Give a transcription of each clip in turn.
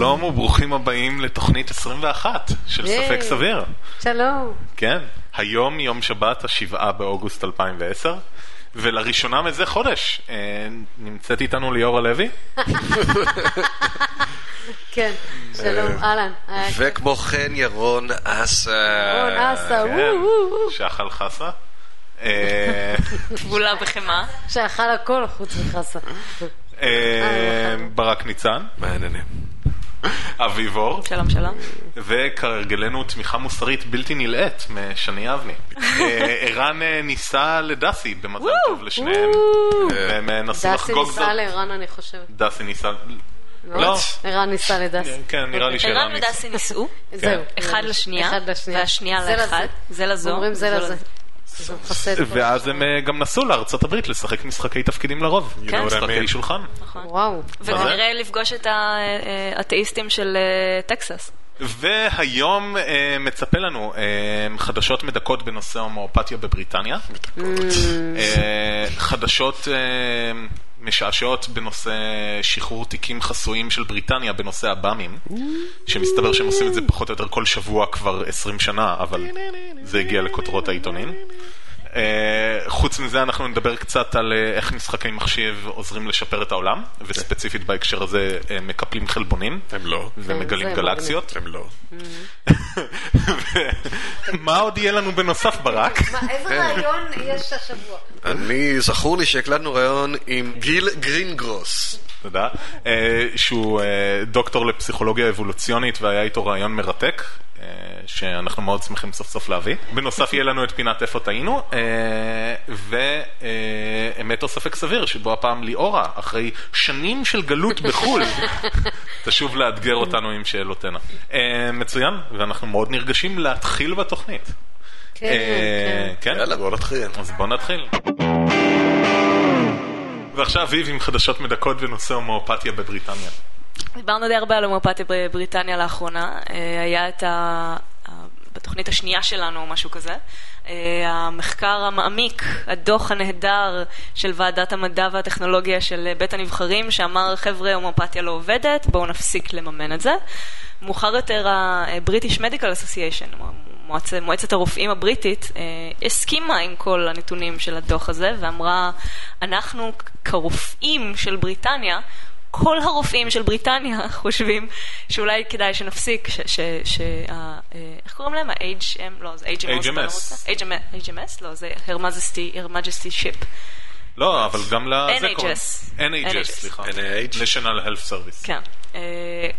שלום וברוכים הבאים לתוכנית 21 של. ספק סביר. שלום. כן, היום יום שבת השבעה באוגוסט 2010, ולראשונה מזה חודש אה, נמצאת איתנו ליאורה לוי. כן, שלום, אהלן. היה כיף. וכמו כן ירון אסה. רון אסה, כן, וואו. שחל חסה. אה, טבולה בחמאה. שאכל הכל חוץ מחסה. אה, ברק ניצן, מה העניינים? אביב אור, שלום שלום. וכהרגלנו תמיכה מוסרית בלתי נלאית משני אבני. אה, ערן אה, ניסה לדסי במזל טוב לשניהם, והם אה, נסו דסי לחגוג זאת. ניסה לערן, אני חושבת. דסי ניסה... לא. ערן ניסה לדסי. כן, נראה לי שערן ערן ניסה. ודסי נישאו, זהו. אחד לשנייה, אחד לשנייה. והשנייה זה לאחד. זה לזו. אומרים זה לזה. ואז הם אה, גם נסעו לארצות הברית לשחק משחקי תפקידים לרוב. כן. משחקי שולחן. נכון. וואו. וכנראה לפגוש את האתאיסטים של אה, טקסס. והיום אה, מצפה לנו אה, חדשות מדכאות בנושא הומואפתיה בבריטניה. אה, חדשות אה, משעשעות בנושא שחרור תיקים חסויים של בריטניה בנושא הבאמים, שמסתבר שהם עושים את זה פחות או יותר כל שבוע כבר 20 שנה, אבל זה הגיע לכותרות העיתונים. אה, חוץ מזה אנחנו נדבר קצת על אה, איך משחקי מחשב עוזרים לשפר את העולם, וספציפית בהקשר הזה אה, מקפלים חלבונים הם לא. ומגלים זה גלקסיות. הם לא. מה עוד יהיה לנו בנוסף ברק? מה, איזה רעיון יש השבוע? אני, זכור לי שהקלטנו ראיון עם גיל גרינגרוס. תודה. שהוא דוקטור לפסיכולוגיה אבולוציונית והיה איתו רעיון מרתק. אה, שאנחנו מאוד שמחים סוף סוף להביא. בנוסף יהיה לנו את פינת איפה טעינו, אה, ואמת או ספק סביר, שבו הפעם ליאורה, אחרי שנים של גלות בחו"ל, תשוב לאתגר אותנו עם שאלותינה. אה, מצוין, ואנחנו מאוד נרגשים להתחיל בתוכנית. כן, כן. כן? יאללה, בוא נתחיל. אז בוא נתחיל. ועכשיו אביב עם חדשות מדכאות בנושא הומואפתיה בבריטניה. דיברנו די הרבה על הומואפתיה בבריטניה לאחרונה. אה, היה את ה... בתוכנית השנייה שלנו או משהו כזה. אה, המחקר המעמיק, הדוח הנהדר של ועדת המדע והטכנולוגיה של בית הנבחרים, שאמר חבר'ה הומואפתיה לא עובדת, בואו נפסיק לממן את זה. מאוחר יותר ה-British Medical Association, מועצ... מועצת הרופאים הבריטית, אה, הסכימה עם כל הנתונים של הדוח הזה ואמרה, אנחנו כרופאים של בריטניה, כל הרופאים של בריטניה חושבים שאולי כדאי שנפסיק, ש... ש... ש... ה- אה, איך קוראים להם? ה-HM? לא, זה HMS. לא HMS. HMS? HMS? לא, זה Her Majesty, Her Majesty Ship. לא, אבל גם לזה NHS. קוראים. NHS, NHS. סליחה. NIH. National Health Service. כן. אה,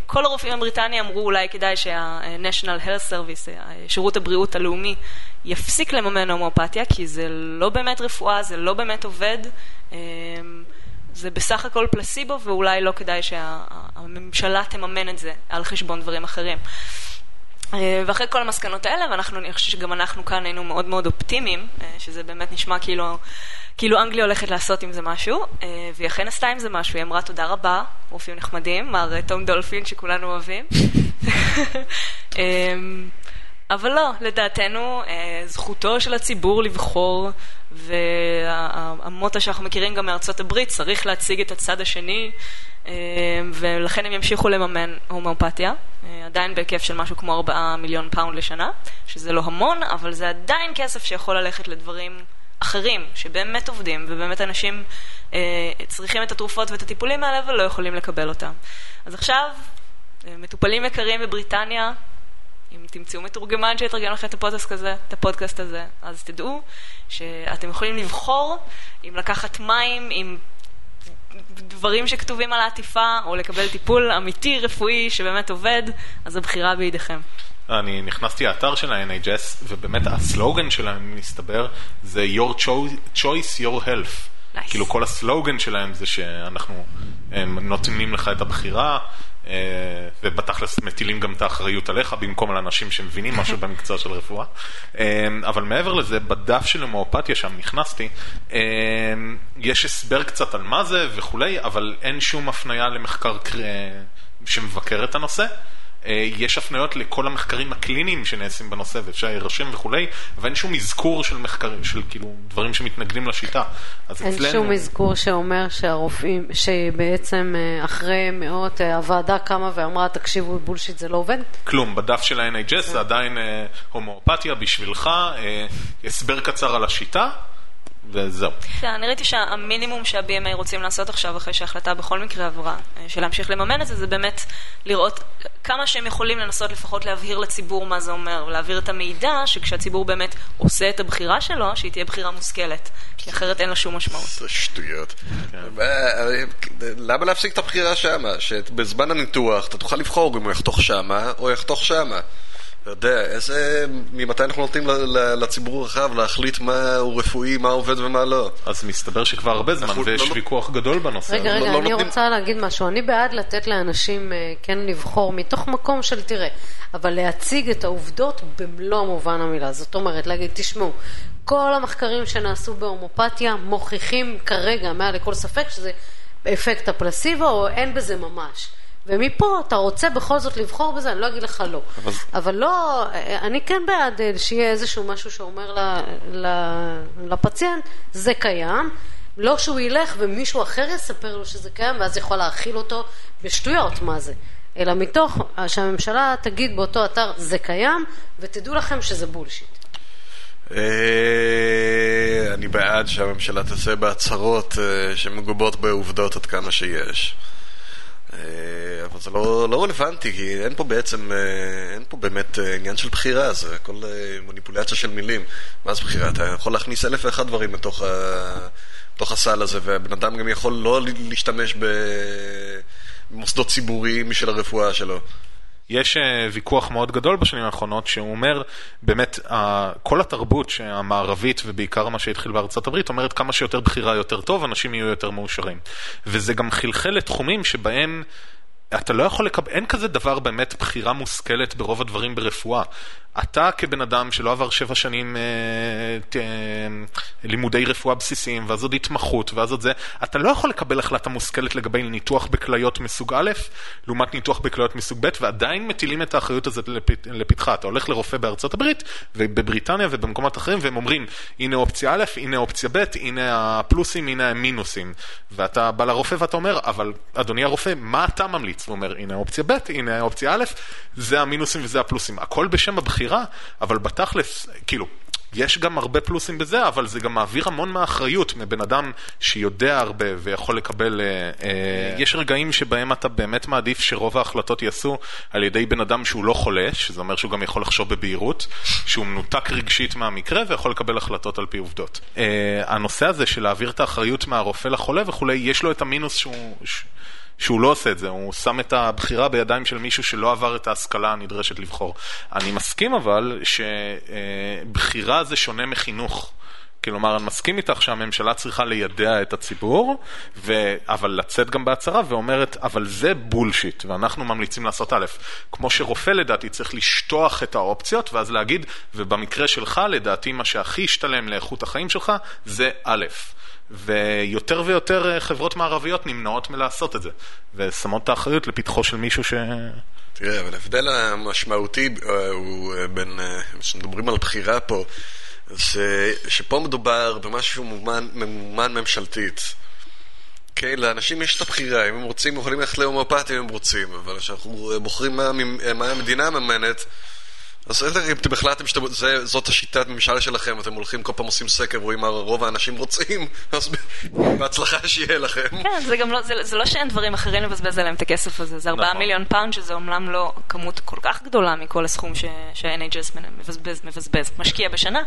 כל הרופאים בבריטניה אמרו אולי כדאי שה-National Health Service, אה, שירות הבריאות הלאומי, יפסיק לממן הומואפתיה, כי זה לא באמת רפואה, זה לא באמת עובד. זה בסך הכל פלסיבו, ואולי לא כדאי שהממשלה תממן את זה על חשבון דברים אחרים. אה, ואחרי כל המסקנות האלה, ואנחנו, אני חושבת שגם אנחנו כאן היינו מאוד מאוד אופטימיים, אה, שזה באמת נשמע כאילו, כאילו אנגליה הולכת לעשות עם זה משהו, אה, והיא אכן עשתה עם זה משהו, היא אמרה תודה רבה, רופאים נחמדים, מר תום דולפין שכולנו אוהבים. אבל לא, לדעתנו, אה, זכותו של הציבור לבחור, והמוטו שאנחנו מכירים גם מארצות הברית, צריך להציג את הצד השני, אה, ולכן הם ימשיכו לממן הומואפתיה, אה, עדיין בהיקף של משהו כמו 4 מיליון פאונד לשנה, שזה לא המון, אבל זה עדיין כסף שיכול ללכת לדברים אחרים, שבאמת עובדים, ובאמת אנשים צריכים את התרופות ואת הטיפולים האלה ולא יכולים לקבל אותם. אז עכשיו, מטופלים יקרים בבריטניה, אם תמצאו מתורגמן שיתרגם לכם את הפודקאסט הזה, את הפודקאסט הזה, אז תדעו שאתם יכולים לבחור אם לקחת מים עם דברים שכתובים על העטיפה, או לקבל טיפול אמיתי, רפואי, שבאמת עובד, אז הבחירה בידיכם. אני נכנסתי לאתר של ה-NHS, ובאמת הסלוגן שלהם, מסתבר, זה your cho- choice, your health. Nice. כאילו כל הסלוגן שלהם זה שאנחנו נותנים לך את הבחירה, ובתכלס מטילים גם את האחריות עליך במקום על אנשים שמבינים משהו במקצוע של רפואה. אה, אבל מעבר לזה, בדף של הומואפתיה שם נכנסתי, אה, יש הסבר קצת על מה זה וכולי, אבל אין שום הפניה למחקר קר- אה, שמבקר את הנושא. אה, יש הפניות לכל המחקרים הקליניים שנעשים בנושא ואפשר להירשם וכולי, ואין שום אזכור של מחקרים, של כאילו דברים שמתנגדים לשיטה. אז אין אצלנו... שום אזכור שאומר שהרופאים, שבעצם אה, אחרי מאות אה, הוועדה קמה ואמרה, תקשיבו, בולשיט זה לא עובד? כלום, בדף של ה-NHS זה עדיין אה, הומואפתיה בשבילך, הסבר קצר על השיטה, וזהו. כן, אני ראיתי שהמינימום שה-BMA רוצים לעשות עכשיו, אחרי שההחלטה בכל מקרה עברה, אה, של להמשיך לממן את זה, זה באמת לראות כמה שהם יכולים לנסות לפחות להבהיר לציבור מה זה אומר, ולהעביר את המידע, שכשהציבור באמת עושה את הבחירה שלו, שהיא תהיה בחירה מושכלת, כי אחרת אין לה שום משמעות. זה שטויות. מה, למה להפסיק את הבחירה שמה? שבזמן הניתוח אתה תוכל לבחור אם הוא יחתוך שמה או יחתוך שמה. אתה יודע, איזה... ממתי אנחנו נותנים ל- ל- לציבור הרחב להחליט מה הוא רפואי, מה עובד ומה לא? אז מסתבר שכבר הרבה זמן, ויש לא- ויכוח גדול בנושא. רגע, לא- רגע, לא אני נותנים- רוצה להגיד משהו. אני בעד לתת לאנשים אה, כן לבחור מתוך מקום של תראה, אבל להציג את העובדות במלוא מובן המילה. זאת אומרת, להגיד, תשמעו, כל המחקרים שנעשו בהומופתיה מוכיחים כרגע, מעל לכל ספק, שזה אפקט הפלסיבו, או אין בזה ממש. ומפה אתה רוצה בכל זאת לבחור בזה, אני לא אגיד לך לא. אבל- אבל לא, אני כן בעד אה, שיהיה איזשהו משהו שאומר ל, ל, לפציינט, זה קיים, לא שהוא ילך ומישהו אחר יספר לו שזה קיים, ואז יכול להאכיל אותו בשטויות מה זה. אלא מתוך אה, שהממשלה תגיד באותו אתר, זה קיים, ותדעו לכם שזה בולשיט. אה, אני בעד שהממשלה תעשה בהצהרות שמגובות בעובדות עד כמה שיש. אה, אבל זה לא, לא רלוונטי, כי אין פה בעצם, אה, אין פה באמת אה, עניין של בחירה, זה הכל מניפולציה של מילים. מה זה בחירה? אתה יכול להכניס אלף ואחד דברים לתוך, ה, לתוך הסל הזה, והבן אדם גם יכול לא להשתמש במוסדות ציבוריים בשביל הרפואה שלו. יש אה, ויכוח מאוד גדול בשנים האחרונות, שהוא אומר, באמת, כל התרבות המערבית, ובעיקר מה שהתחיל בארצות הברית, אומרת כמה שיותר בחירה יותר טוב, אנשים יהיו יותר מאושרים. וזה גם חלחל לתחומים שבהם... אתה לא יכול לקבל, אין כזה דבר באמת בחירה מושכלת ברוב הדברים ברפואה. אתה כבן אדם שלא עבר שבע שנים אה, ת, אה, לימודי רפואה בסיסיים, ואז עוד התמחות, ואז עוד זה, אתה לא יכול לקבל החלטה מושכלת לגבי ניתוח בכליות מסוג א', לעומת ניתוח בכליות מסוג ב', ועדיין מטילים את האחריות הזאת לפת, לפתחה. אתה הולך לרופא בארצות הברית, ובבריטניה ובמקומות אחרים, והם אומרים, הנה אופציה א', הנה אופציה ב', הנה הפלוסים, הנה המינוסים. ואתה בא לרופא ואתה אומר, אבל אדוני הרופא, מה אתה ממליץ? הוא אומר, הנה אופציה ב', הנה אופציה א', זה המינוסים וזה הפלוסים. הכל בשם הבחירה, אבל בתכלס, כאילו, יש גם הרבה פלוסים בזה, אבל זה גם מעביר המון מהאחריות מבן אדם שיודע הרבה ויכול לקבל... אה, אה, יש רגעים שבהם אתה באמת מעדיף שרוב ההחלטות ייעשו על ידי בן אדם שהוא לא חולה, שזה אומר שהוא גם יכול לחשוב בבהירות, שהוא מנותק רגשית מהמקרה ויכול לקבל החלטות על פי עובדות. אה, הנושא הזה של להעביר את האחריות מהרופא לחולה וכולי, יש לו את המינוס שהוא... ש- שהוא לא עושה את זה, הוא שם את הבחירה בידיים של מישהו שלא עבר את ההשכלה הנדרשת לבחור. אני מסכים אבל שבחירה זה שונה מחינוך. כלומר, אני מסכים איתך שהממשלה צריכה לידע את הציבור, ו... אבל לצאת גם בהצהרה ואומרת, אבל זה בולשיט, ואנחנו ממליצים לעשות א', כמו שרופא לדעתי צריך לשטוח את האופציות, ואז להגיד, ובמקרה שלך, לדעתי, מה שהכי ישתלם לאיכות החיים שלך, זה א'. ויותר ויותר אה, חברות מערביות נמנעות מלעשות את זה, ושמות את האחריות לפתחו של מישהו ש... תראה, אבל ההבדל המשמעותי אה, הוא אה, בין, כשמדברים על בחירה פה, זה שפה מדובר במשהו שהוא ממומן, ממומן ממשלתית. כן, לאנשים יש את הבחירה, אם הם רוצים, יכולים ללכת להומואפתיה אם הם רוצים, אבל כשאנחנו בוחרים מה, מה המדינה מממנת, אז אם אתם החלטתם שזאת השיטת ממשל שלכם, אתם הולכים כל פעם עושים סקר, רואים מה רוב האנשים רוצים, אז בהצלחה שיהיה לכם. כן, זה גם לא, זה, זה לא שאין דברים אחרים לבזבז עליהם את הכסף הזה, זה 4 נכון. מיליון פאונד, שזה אומנם לא כמות כל כך גדולה מכל הסכום שה-NHS מבזבז, מבזבז, משקיע בשנה,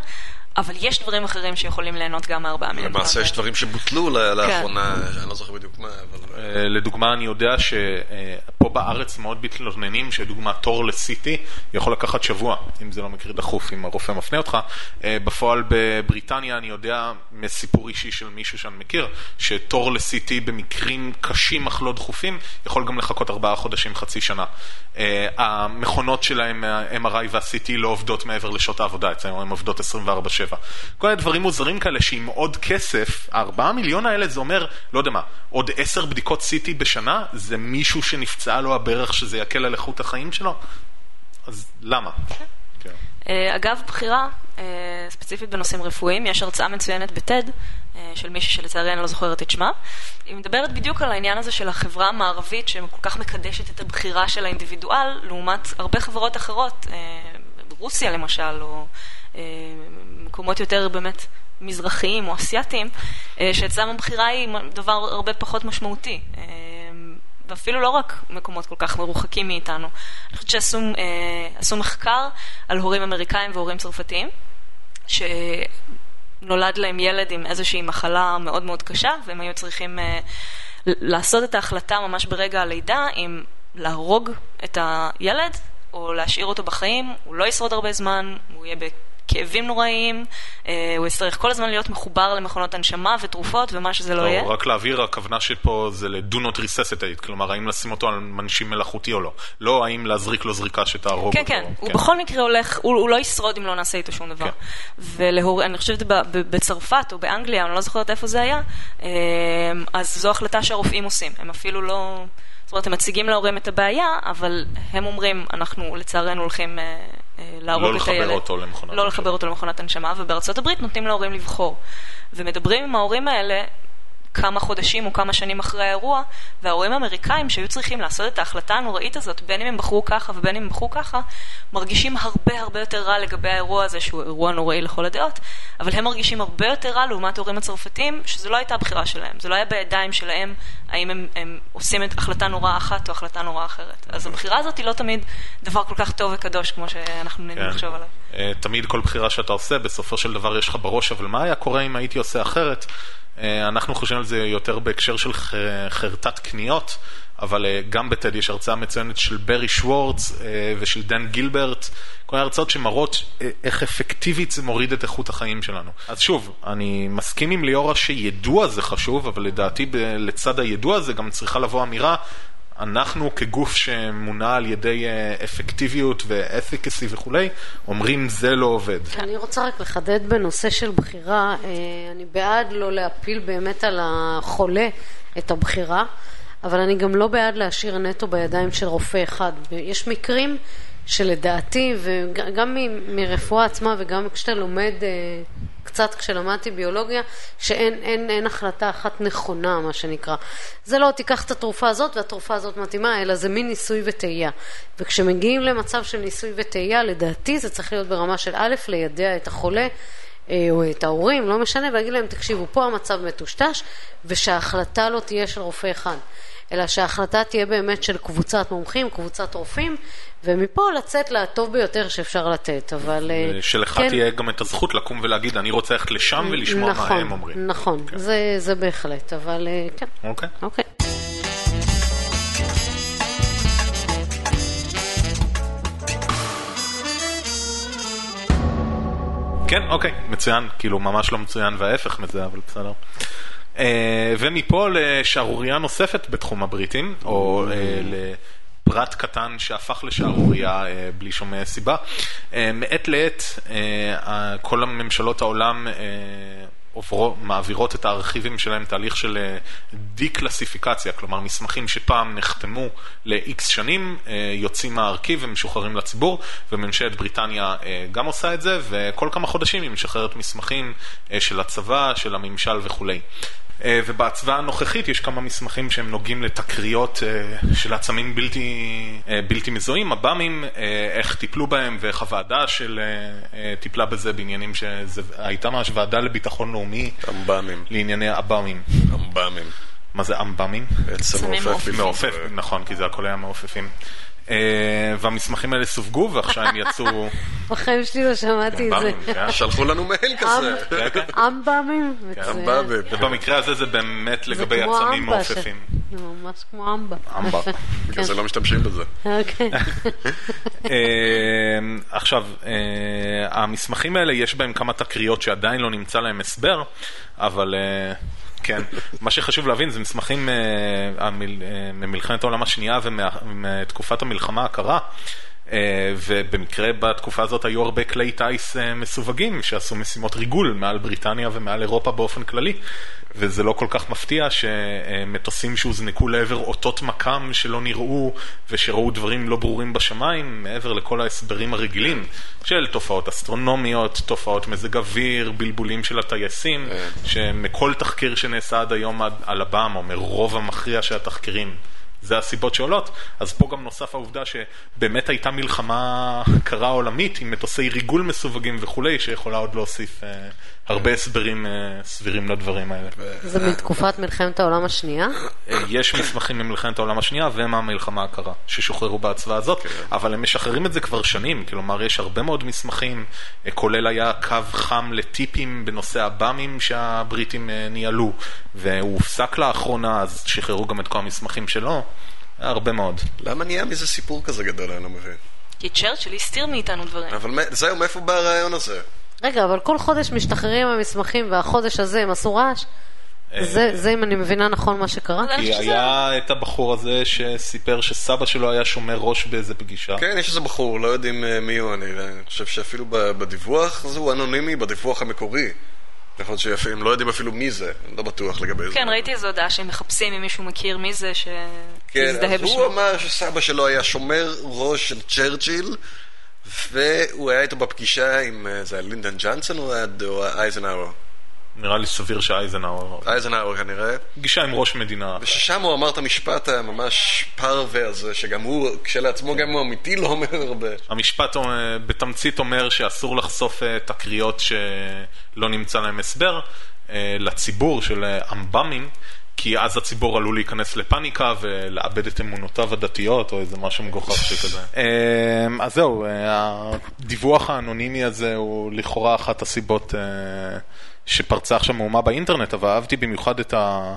אבל יש דברים אחרים שיכולים ליהנות גם מ-4 מיליון פאונד. למעשה יש דברים שבוטלו ל- לאחרונה, אני לא זוכר בדיוק מה, אבל... אה, לדוגמה, אני יודע שפה בארץ מאוד מתלוננים שדוגמה תור ל-CT יכול לקחת שבוע, אם זה לא מקרה דחוף, אם הרופא מפנה אותך. אה, בפועל בבריטניה אני יודע מסיפור אישי של מישהו שאני מכיר, שתור ל-CT במקרים קשים אך לא דחופים יכול גם לחכות ארבעה חודשים, חצי שנה. אה, המכונות שלהם, ה-MRI וה-CT לא עובדות מעבר לשעות העבודה, אצלנו הן עובדות 24/7. 7. כל מיני דברים מוזרים כאלה שעם עוד כסף, הארבעה מיליון האלה זה אומר, לא יודע מה, עוד עשר בדיקות CT בשנה, זה מישהו שנפצעה לו הברך שזה יקל על איכות החיים שלו? אז למה? אה, אגב בחירה, אה, ספציפית בנושאים רפואיים, יש הרצאה מצוינת בטד אה, של מישהי שלצערי אני לא זוכרת את שמה. היא מדברת בדיוק על העניין הזה של החברה המערבית שכל כך מקדשת את הבחירה של האינדיבידואל, לעומת הרבה חברות אחרות, רוסיה למשל, או מקומות יותר באמת מזרחיים או אסייתיים, שאצלם הבחירה היא דבר הרבה פחות משמעותי. ואפילו לא רק מקומות כל כך מרוחקים מאיתנו. אני חושבת שעשו אה, מחקר על הורים אמריקאים והורים צרפתיים, שנולד להם ילד עם איזושהי מחלה מאוד מאוד קשה, והם היו צריכים אה, לעשות את ההחלטה ממש ברגע הלידה אם להרוג את הילד או להשאיר אותו בחיים, הוא לא ישרוד הרבה זמן, הוא יהיה כאבים נוראיים, אה, הוא יצטרך כל הזמן להיות מחובר למכונות הנשמה ותרופות ומה שזה לא, לא יהיה. רק להבהיר, הכוונה שפה זה ל-do not resuscitate, כלומר האם לשים אותו על מנשים מלאכותי או לא. לא האם להזריק לו זריקה שתהרוג כן, אותו. כן, כן, הוא בכל מקרה הולך, הוא, הוא לא ישרוד אם לא נעשה איתו שום דבר. כן. ואני חושבת בצרפת או באנגליה, אני לא זוכרת איפה זה היה, אה, אז זו החלטה שהרופאים עושים, הם אפילו לא... זאת אומרת, הם מציגים להורים את הבעיה, אבל הם אומרים, אנחנו לצערנו הולכים אה, להרוג לא את הילד. לא לחבר אותו למכונת לא לחבר אותו למכונת הנשמה, ובארצות הברית נותנים להורים לבחור. ומדברים עם ההורים האלה כמה חודשים או כמה שנים אחרי האירוע, וההורים האמריקאים שהיו צריכים לעשות את ההחלטה הנוראית הזאת, בין אם הם בחרו ככה ובין אם הם בחרו ככה, מרגישים הרבה הרבה יותר רע לגבי האירוע הזה, שהוא אירוע נוראי לכל הדעות, אבל הם מרגישים הרבה יותר רע לעומת ההורים הצרפתים, שזו לא הייתה הבחירה שלהם, זה לא היה בידיים שלהם, האם הם, הם עושים את החלטה נוראה אחת או החלטה נוראה אחרת. אז הבחירה הזאת היא לא תמיד דבר כל כך טוב וקדוש כמו שאנחנו נהנים כן. לחשוב עליו. אה, תמיד כל בחירה שאתה עושה, בסופו של דבר יש לך בראש, אבל מה היה קורה אם הייתי עושה אחרת? אה, אנחנו חושבים על זה יותר בהקשר של חרטת קניות, אבל אה, גם בטד יש הרצאה מצוינת של ברי שוורץ אה, ושל דן גילברט, כל ההרצאות שמראות איך אפקטיבית זה מוריד את איכות החיים שלנו. אז שוב, אני מסכים עם ליאורה שידוע זה חשוב, אבל לדעתי לצד הידוע הזה גם צריכה לבוא אמירה אנחנו כגוף שמונע על ידי אה, אפקטיביות ואפיקסי וכולי, אומרים זה לא עובד. אני רוצה רק לחדד בנושא של בחירה, אה, אני בעד לא להפיל באמת על החולה את הבחירה, אבל אני גם לא בעד להשאיר נטו בידיים של רופא אחד. יש מקרים שלדעתי, וגם מרפואה עצמה וגם כשאתה לומד אה, קצת כשלמדתי ביולוגיה, שאין אין, אין החלטה אחת נכונה, מה שנקרא. זה לא, תיקח את התרופה הזאת והתרופה הזאת מתאימה, אלא זה מין ניסוי וטעייה. וכשמגיעים למצב של ניסוי וטעייה, לדעתי זה צריך להיות ברמה של א', לידע את החולה. אה, או את ההורים, לא משנה, ולהגיד להם, תקשיבו, פה המצב מטושטש, ושההחלטה לא תהיה של רופא אחד. אלא שההחלטה תהיה באמת של קבוצת מומחים, קבוצת רופאים, ומפה לצאת לטוב ביותר שאפשר לתת, אבל... אה, שלך כן, תהיה גם את הזכות לקום ולהגיד, אני רוצה ללכת לשם ולשמוע נכון, מה הם אומרים. נכון, כן. זה, זה בהחלט, אבל אה, כן. אוקיי. אוקיי. כן, אוקיי, מצוין, כאילו ממש לא מצוין וההפך מזה, אבל בסדר. אה, ומפה לשערורייה נוספת בתחום הבריטים, או אה, לפרט קטן שהפך לשערורייה אה, בלי שום סיבה. מעת לעת כל הממשלות העולם מעבירות את הארכיבים שלהם תהליך של די-קלסיפיקציה, כלומר מסמכים שפעם נחתמו ל-X שנים, יוצאים מהארכיב ומשוחררים לציבור, וממשלת בריטניה גם עושה את זה, וכל כמה חודשים היא משחררת מסמכים של הצבא, של הממשל וכולי. אה, ובהצבעה הנוכחית יש כמה מסמכים שהם נוגעים לתקריות אה, של עצמים בלתי, אה, בלתי מזוהים, עב"מים, איך טיפלו בהם ואיך הוועדה של טיפלה בזה בעניינים שהייתה ממש ועדה לביטחון לאומי. עמב"מים. לענייני עב"מים. עמב"מים. מה זה עמב"מים? בעצם מעופפים. מעופף, נכון, כי זה הכל היה מעופפים. אה, והמסמכים האלה סווגו ועכשיו הם יצאו... בחיים שלי לא שמעתי את זה. כן. שלחו לנו מייל כזה. אמב"מים? אמב"מים. ובמקרה הזה זה באמת לגבי עצמים מעופפים. זה ממש כמו אמבה. אמבה. בגלל זה לא משתמשים בזה. אוקיי. אה, עכשיו, אה, המסמכים האלה יש בהם כמה תקריות שעדיין לא נמצא להם הסבר, אבל... כן, מה שחשוב להבין זה מסמכים המל, uh, ממלחמת העולם השנייה ומתקופת המלחמה הקרה. אה, ובמקרה בתקופה הזאת היו הרבה כלי טיס אה, מסווגים שעשו משימות ריגול מעל בריטניה ומעל אירופה באופן כללי. וזה לא כל כך מפתיע שמטוסים שהוזנקו לעבר אותות מכ"ם שלא נראו ושראו דברים לא ברורים בשמיים, מעבר לכל ההסברים הרגילים של תופעות אסטרונומיות, תופעות מזג אוויר, בלבולים של הטייסים, שמכל תחקיר שנעשה עד היום על הבם, או מרוב המכריע של התחקירים, זה הסיבות שעולות, אז פה גם נוסף העובדה שבאמת הייתה מלחמה קרה עולמית עם מטוסי ריגול מסווגים וכולי, שיכולה עוד להוסיף אה, הרבה הסברים אה, סבירים לדברים האלה. זה מתקופת מלחמת העולם השנייה? אה, יש מסמכים ממלחמת העולם השנייה ומהמלחמה הקרה, ששוחררו בהצבעה הזאת, כן. אבל הם משחררים את זה כבר שנים, כלומר יש הרבה מאוד מסמכים, אה, כולל היה קו חם לטיפים בנושא הבאמים שהבריטים ניהלו, והוא הופסק לאחרונה, אז שחררו גם את כל המסמכים שלו, הרבה מאוד. למה נהיה מזה סיפור כזה גדול, אני לא מבין? כי צ'רצ'יל הסתיר מאיתנו דברים. אבל זהו, מאיפה בא הרעיון הזה? רגע, אבל כל חודש משתחררים המסמכים, והחודש הזה הם עשו רעש? זה, זה אם אני מבינה נכון מה שקרה? כי היה את הבחור הזה שסיפר שסבא שלו היה שומר ראש באיזה פגישה. כן, יש איזה בחור, לא יודעים אה, מי הוא, אני חושב שאפילו בדיווח זה הוא אנונימי, בדיווח המקורי. יכול להיות שאפילו, לא יודעים אפילו מי זה, אני לא בטוח לגבי זה. כן, ראיתי איזו הודעה שהם מחפשים אם מישהו מכיר מי זה, שיזדהה בשמו. כן, אז הוא אמר שסבא שלו היה שומר ראש של צ'רצ'יל, והוא היה איתו בפגישה עם, אה, זה היה לינדון ג'אנסון או אייזנהאואר? נראה לי סביר שאייזנהאואר. אייזנהאואר כנראה. פגישה עם ראש מדינה. וששם הוא אמר את המשפט הממש פרווה הזה, שגם הוא, כשלעצמו גם הוא אמיתי לא אומר הרבה. המשפט אה, בתמצית אומר שאסור לחשוף אה, תקריות שלא נמצא להם הסבר לציבור של אמב"מים. כי אז הציבור עלול להיכנס לפאניקה ולאבד את אמונותיו הדתיות או איזה משהו מגוחך שכזה. אמ, אז זהו, אה, הדיווח האנונימי הזה הוא לכאורה אחת הסיבות אה, שפרצה עכשיו מהומה באינטרנט, אבל אהבתי במיוחד את ה...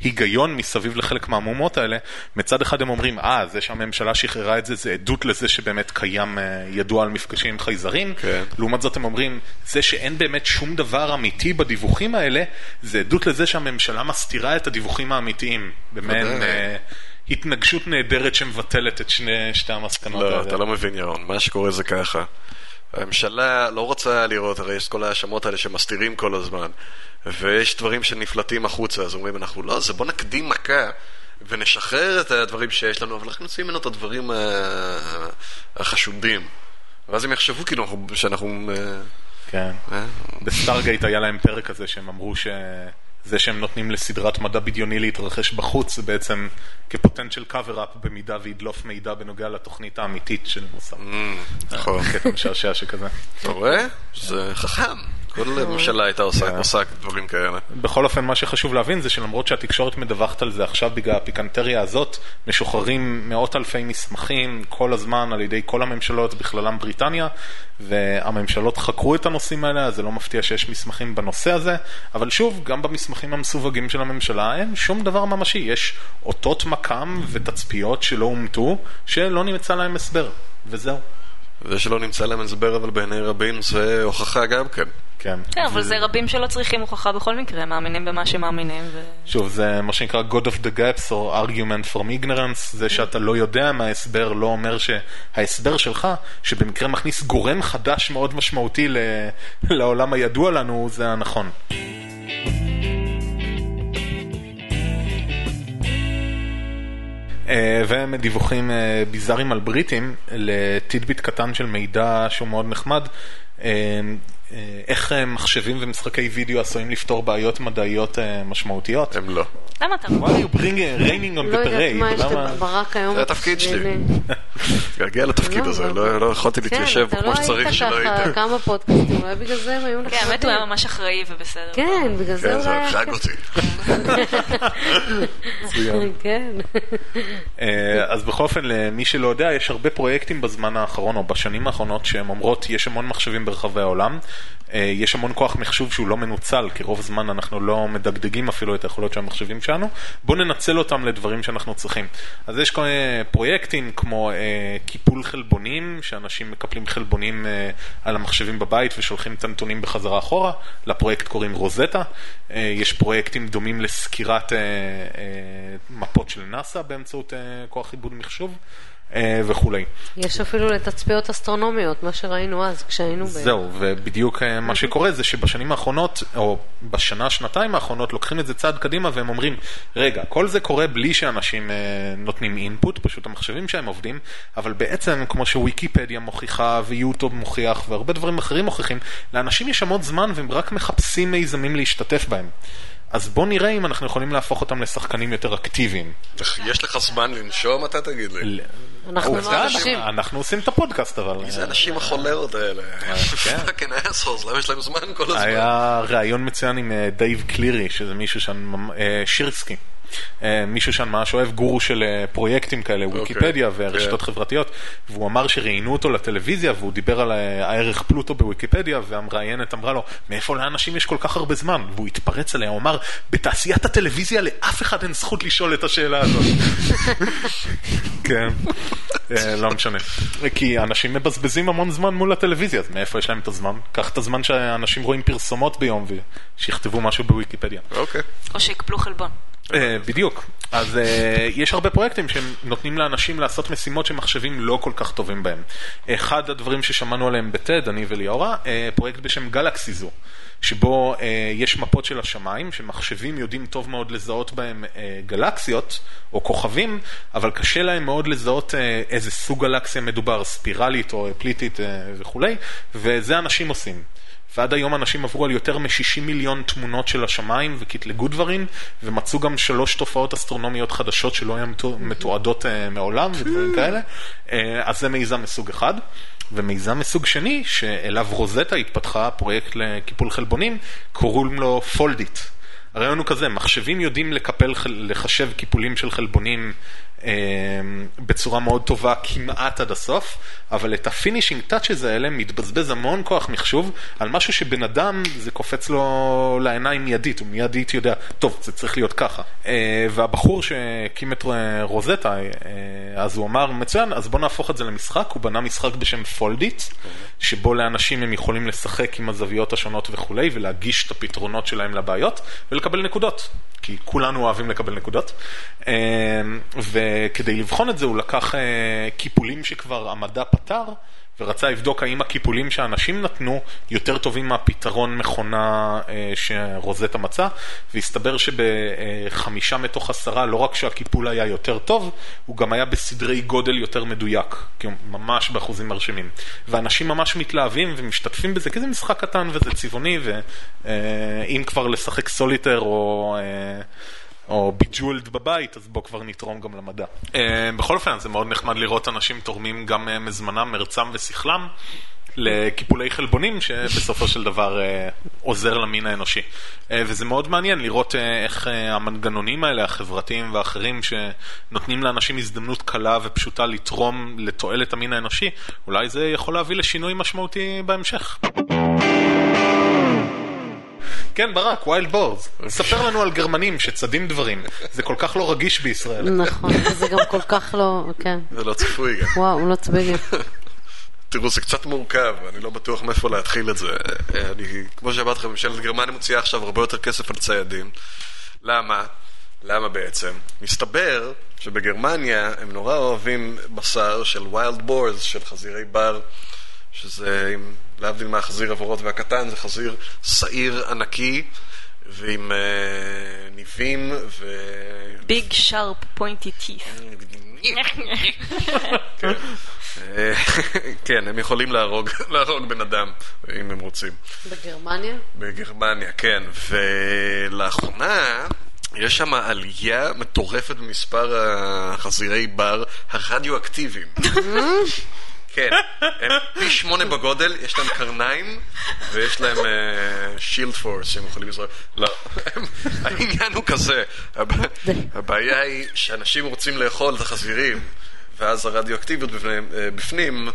היגיון מסביב לחלק מהמהומות האלה. מצד אחד הם אומרים, אה, זה שהממשלה שחררה את זה, זה עדות לזה שבאמת קיים אה, ידוע על מפגשים עם חייזרים. כן. לעומת זאת הם אומרים, זה שאין באמת שום דבר אמיתי בדיווחים האלה, זה עדות לזה שהממשלה מסתירה את הדיווחים האמיתיים. במעין אה, התנגשות נהדרת שמבטלת את שני, שתי המסקנות לא, האלה. לא, אתה לא מבין, ירון. מה שקורה זה ככה. הממשלה לא רוצה לראות, הרי יש כל ההאשמות האלה שמסתירים כל הזמן. ויש דברים שנפלטים החוצה, אז אומרים אנחנו לא, זה בוא נקדים מכה ונשחרר את הדברים שיש לנו, אבל אנחנו נוציא ממנו את הדברים אה, החשודים. ואז הם יחשבו כאילו שאנחנו... אה, כן. אה? ב-Stargate היה להם פרק כזה שהם אמרו ש... זה שהם נותנים לסדרת מדע בדיוני להתרחש בחוץ, זה בעצם כפוטנציאל cover-up במידה וידלוף מידע בנוגע לתוכנית האמיתית של מוסר. נכון. קטע משעשע שכזה. אתה רואה? זה חכם. כל ממשלה הייתה עושה דברים כאלה. בכל אופן, מה שחשוב להבין זה שלמרות שהתקשורת מדווחת על זה עכשיו בגלל הפיקנטריה הזאת, משוחררים מאות אלפי מסמכים כל הזמן על ידי כל הממשלות, בכללם בריטניה, והממשלות חקרו את הנושאים האלה, אז זה לא מפתיע שיש מסמכים בנושא הזה, אבל שוב, גם במסמכים המסווגים של הממשלה אין שום דבר ממשי, יש אותות מכ"ם ותצפיות שלא אומתו, שלא נמצא להם הסבר, וזהו. זה שלא נמצא להם הסבר, אבל בעיני רבים זה הוכחה גם כן. כן. כן, אבל זה רבים שלא צריכים הוכחה בכל מקרה, מאמינים במה שמאמינים. שוב, זה מה שנקרא God of the Gaps או argument from ignorance, זה שאתה לא יודע מה ההסבר לא אומר שההסבר שלך, שבמקרה מכניס גורם חדש מאוד משמעותי לעולם הידוע לנו, זה הנכון. ומדיווחים אה, ביזאריים על בריטים לטידביט קטן של מידע שהוא מאוד נחמד. אה, איך אה, מחשבים ומשחקי וידאו עשויים לפתור בעיות מדעיות אה, משמעותיות? הם לא. למה אתה... Why are you bringing raining on the parade? לא יודעת מה יש ברק היום. זה התפקיד שלי. תתגעגע לתפקיד לא, הזה, לא-, לא יכולתי כן, להתיישב כמו שצריך שלא היית. כן, אתה לא היית ככה כמה פודקאסטים, אולי בגלל זה הם היו נחמדים. כן, האמת הוא היה ממש אחראי ובסדר. כן, בגלל זה הוא היה... כן, זה הרחק אותי. כן. אז בכל אופן, למי שלא יודע, יש הרבה פרויקטים בזמן האחרון או בשנים האחרונות שהן אומרות, יש המון מחשבים ברחבי העולם. אה, יש המון כוח מחשוב שהוא לא מנוצל, כי רוב הזמן אנחנו לא מדגדגים אפילו את היכולות של המחשבים שלנו. בואו ננצל אותם לדברים שאנחנו צריכים. אז יש כל מיני פרויקטים כמו אה, קיפול חלבונים, שאנשים מקפלים חלבונים אה, על המחשבים בבית ושולחים את הנתונים בחזרה אחורה. לפרויקט קוראים רוזטה. יש פרויקטים דומים לסקירת מפות של נאסא באמצעות כוח עיבוד מחשוב. אה, וכולי. יש אפילו לתצפיות אסטרונומיות, מה שראינו אז כשהיינו ב... זהו, ובדיוק אה, מה שקורה זה שבשנים האחרונות, או בשנה, שנתיים האחרונות, לוקחים את זה צעד קדימה והם אומרים, רגע, כל זה קורה בלי שאנשים אה, נותנים אינפוט, פשוט המחשבים שהם עובדים, אבל בעצם, כמו שוויקיפדיה מוכיחה ויוטיוב מוכיח והרבה דברים אחרים מוכיחים, לאנשים יש המון זמן והם רק מחפשים מיזמים להשתתף בהם. אז בוא נראה אם אנחנו יכולים להפוך אותם לשחקנים יותר אקטיביים. יש לך זמן לנשום, אתה תגיד לי. אנחנו לא עובדה, אנשים. אנחנו עושים את הפודקאסט אבל. מי זה האנשים החולרות האלה? כן. fucking assholes, למה יש להם זמן כל הזמן? היה ראיון מצוין עם אה, דייב קלירי, שזה מישהו שם, אה, שירקי. אה, מישהו שם ממש אוהב גורו של אה, פרויקטים כאלה, ויקיפדיה ורשתות כן. חברתיות, והוא אמר שראיינו אותו לטלוויזיה והוא דיבר על אה, הערך פלוטו בוויקיפדיה, והמראיינת אמרה לו, מאיפה לאנשים יש כל כך הרבה זמן? והוא התפרץ עליה, הוא אמר, בתעשיית הטלוויזיה לאף אחד אין זכות לשאול את השאלה הזאת. כן, לא משנה. כי אנשים מבזבזים המון זמן מול הטלוויזיה, אז מאיפה יש להם את הזמן? קח את הזמן שאנשים רואים פרסומות ביום ושיכתבו משהו בוויקיפדיה. אוקיי. או שיקפלו חלבון. אה, בדיוק. אז אה, יש הרבה פרויקטים שהם נותנים לאנשים לעשות משימות שמחשבים לא כל כך טובים בהם. אחד הדברים ששמענו עליהם בטד, אני וליאורה, אה, פרויקט בשם גלקסי זו. שבו אה, יש מפות של השמיים, שמחשבים יודעים טוב מאוד לזהות בהם אה, גלקסיות או כוכבים, אבל קשה להם מאוד לזהות אה, איזה סוג גלקסיה מדובר, ספירלית או פליטית וכולי, וזה אנשים עושים. ועד היום אנשים עברו על יותר מ-60 מיליון תמונות של השמיים וקטלגו דברים, ומצאו גם שלוש תופעות אסטרונומיות חדשות שלא היו מתו- מתועדות אה, מעולם ודברים כאלה. אה, אז זה מיזם מסוג אחד. ומיזם מסוג שני, שאליו רוזטה התפתחה, פרויקט לקיפול חלבונים, קוראים לו Foldit. הרעיון הוא כזה, מחשבים יודעים לקפל, לחשב קיפולים של חלבונים בצורה מאוד טובה כמעט עד הסוף, אבל את ה finishing touches האלה מתבזבז המון כוח מחשוב על משהו שבן אדם זה קופץ לו לעיניים מיידית, הוא מיידית יודע, טוב, זה צריך להיות ככה. אה, והבחור שהקים את אה, רוזטה, אה, אז הוא אמר, מצוין, אז בוא נהפוך את זה למשחק, הוא בנה משחק בשם Foldit, שבו לאנשים הם יכולים לשחק עם הזוויות השונות וכולי, ולהגיש את הפתרונות שלהם לבעיות, ולקבל נקודות, כי כולנו אוהבים לקבל נקודות. אה, וכדי לבחון את זה הוא לקח אה, קיפולים שכבר המדע פתר, ורצה לבדוק האם הקיפולים שאנשים נתנו יותר טובים מהפתרון מכונה אה, שרוזטה מצא, והסתבר שבחמישה מתוך עשרה לא רק שהקיפול היה יותר טוב, הוא גם היה בסדרי גודל יותר מדויק, כי הוא ממש באחוזים מרשימים. ואנשים ממש מתלהבים ומשתתפים בזה, כי זה משחק קטן וזה צבעוני, ואם כבר לשחק סוליטר או... אה, או ביג'ולד בבית, אז בוא כבר נתרום גם למדע. Uh, בכל אופן, זה מאוד נחמד לראות אנשים תורמים גם uh, מזמנם, מרצם ושכלם לקיפולי חלבונים, שבסופו של דבר uh, עוזר למין האנושי. וזה מאוד מעניין לראות איך המנגנונים האלה, החברתיים ואחרים, שנותנים לאנשים הזדמנות קלה ופשוטה לתרום לתועלת המין האנושי, אולי זה יכול להביא לשינוי משמעותי בהמשך. כן, ברק, ויילד בורס. ספר לנו על גרמנים שצדים דברים. זה כל כך לא רגיש בישראל. נכון, וזה גם כל כך לא, כן. זה לא צפוי גם. וואו, לא צבגי. תראו, זה קצת מורכב, אני לא בטוח מאיפה להתחיל את זה. אני, כמו שאמרתי לכם, ממשלת גרמניה מוציאה עכשיו הרבה יותר כסף על ציידים. למה? למה בעצם? מסתבר שבגרמניה הם נורא אוהבים בשר של ויילד בורס, של חזירי בר, שזה, עם, להבדיל מהחזיר הוורות והקטן, זה חזיר שעיר ענקי, ועם אה, ניבים ו... ביג שרפ פוינטי טיף. כן. אה, כן, הם יכולים להרוג, להרוג בן אדם, אם הם רוצים. בגרמניה? בגרמניה, כן. ולאחרונה יש שם עלייה מטורפת במספר החזירי בר הרדיואקטיביים. כן, הם פי שמונה בגודל, יש להם קרניים ויש להם שילד פורס שהם יכולים לזרוק. לא, העניין הוא כזה, הב- הבעיה היא שאנשים רוצים לאכול את החזירים ואז הרדיואקטיביות בפנים- אה, בפנים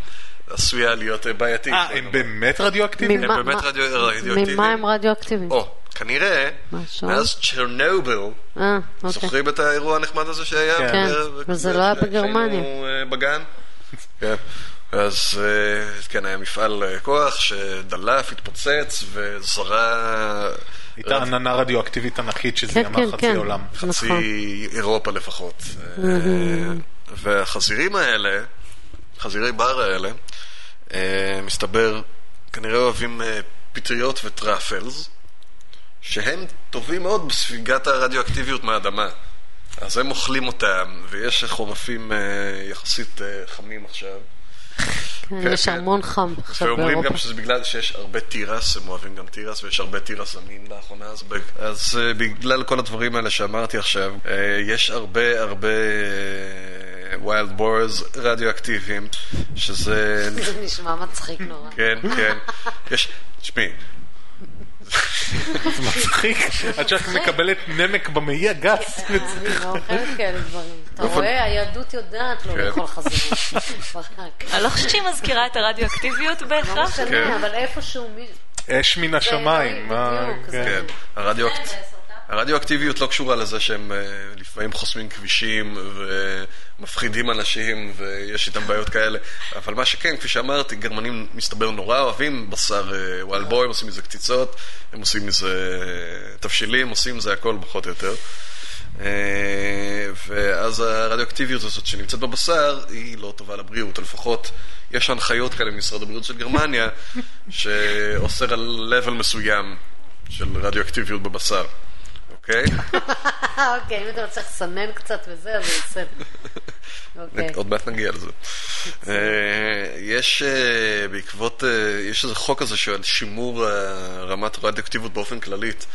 עשויה להיות אה, בעייתית. אה, הם באמת רדיואקטיביים? הם באמת רדיואקטיביים? ממה הם רדיואקטיביים? או, כנראה? מאז צ'רנוביל, אה, אוקיי. זוכרים את האירוע הנחמד הזה שהיה? כן. וזה לא היה בגרמניה. בגן? כן. אז אה, כן, היה מפעל אה, כוח שדלף, התפוצץ וזרה הייתה עננה רדיואקטיבית ענקית כן, שזיהמה כן, חצי כן. עולם. חצי נכון. אירופה לפחות. אה, והחזירים האלה, חזירי בר האלה, מסתבר, כנראה אוהבים פטריות וטראפלס, שהם טובים מאוד בספיגת הרדיואקטיביות מהאדמה. אז הם אוכלים אותם, ויש חורפים יחסית חמים עכשיו. כן, יש כן. המון חם עכשיו ואומרים באירופה. גם שזה בגלל שיש הרבה תירס, הם אוהבים גם תירס, ויש הרבה תירס זמין לאחרונה, אז, uh, בגלל כל הדברים האלה שאמרתי עכשיו, uh, יש הרבה הרבה wild boars רדיואקטיביים, שזה... זה נשמע מצחיק נורא. כן, כן. יש, תשמעי, זה מצחיק, עד שאת מקבלת נמק במעי הגס. אני לא אוכלת כאלה דברים. אתה רואה, היהדות יודעת לא כן. לאכול. ברק. אני לא חושבת שהיא מזכירה את הרדיואקטיביות לא בהכרח. כן. משנה, אבל איפשהו מי... אש מן השמיים. כן. כן. הרדיואקטיביות לא קשורה לזה שהם אה, לפעמים חוסמים כבישים ומפחידים אנשים ויש איתם בעיות כאלה, אבל מה שכן, כפי שאמרתי, גרמנים מסתבר נורא אוהבים בשר אה, wild boar, הם עושים מזה קציצות, הם עושים מזה אה, תבשילים, עושים מזה הכל פחות או יותר. אה, ואז הרדיואקטיביות הזאת שנמצאת בבשר היא לא טובה לבריאות, או לפחות יש הנחיות כאלה ממשרד הבריאות של גרמניה שאוסר על level מסוים של רדיואקטיביות בבשר, אוקיי? אוקיי, אם אתה צריך לסנן קצת וזה, אז זה בסדר. אוקיי. עוד מעט נגיע לזה. אה, יש אה, בעקבות, אה, יש איזה חוק כזה של שימור רמת רדיואקטיביות באופן כללית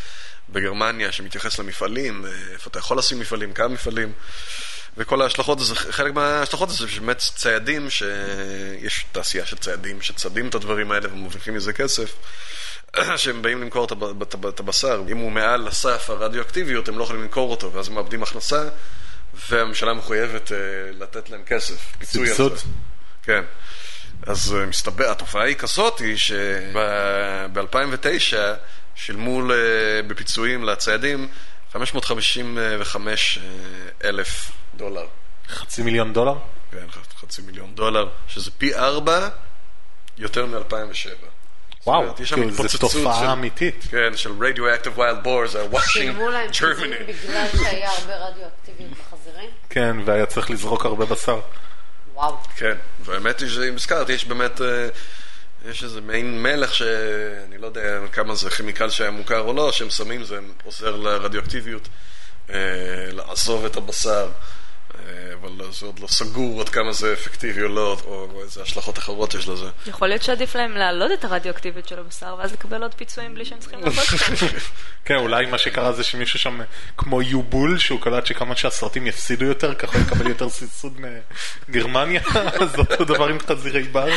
בגרמניה, שמתייחס למפעלים, איפה אתה יכול לשים מפעלים, כמה מפעלים. וכל ההשלכות, זה, חלק מההשלכות זה שבאמת ציידים, שיש תעשייה של ציידים שצדים את הדברים האלה ומרוויחים מזה כסף, שהם באים למכור את הב- את הב- את הבשר. אם הוא מעל הסף הרדיואקטיביות, הם לא יכולים למכור אותו, ואז הם מאבדים הכנסה, והממשלה מחויבת אה, לתת להם כסף, פיצוי על? זה. כן. אז אה, מסתבר, התופעה היא כזאת, היא שב-2009 שילמו בפיצויים לציידים 555 אה, אלף דולר. חצי מיליון דולר? כן, חצי מיליון דולר, שזה פי ארבע יותר מ-2007. וואו, יש שם כאילו, זו התפוצצות תופעה של- אמיתית. כן, של Radioactive Wild Boars, are watching שילמו להם פיצויים Germany. בגלל שהיה הרבה רדיואקטיביות בחזירים? כן, והיה צריך לזרוק הרבה בשר. וואו. כן, והאמת היא שאם הזכרת, יש באמת, אה, יש איזה מעין מלח שאני לא יודע כמה זה כימיקל שהיה מוכר או לא, שהם שמים, זה עוזר לרדיואקטיביות אה, לעזוב את הבשר. אה, אבל זה עוד לא סגור עד כמה זה אפקטיבי או לא, או איזה השלכות אחרות יש לזה. יכול להיות שעדיף להם להעלות את הרדיואקטיביות של הבשר ואז לקבל עוד פיצויים בלי שהם צריכים אותם. כן, אולי מה שקרה זה שמישהו שם, כמו יובול, שהוא קלט שכמה שהסרטים יפסידו יותר, ככה הוא יקבל יותר סבסוד מגרמניה, אז אותו דבר עם חזירי בר.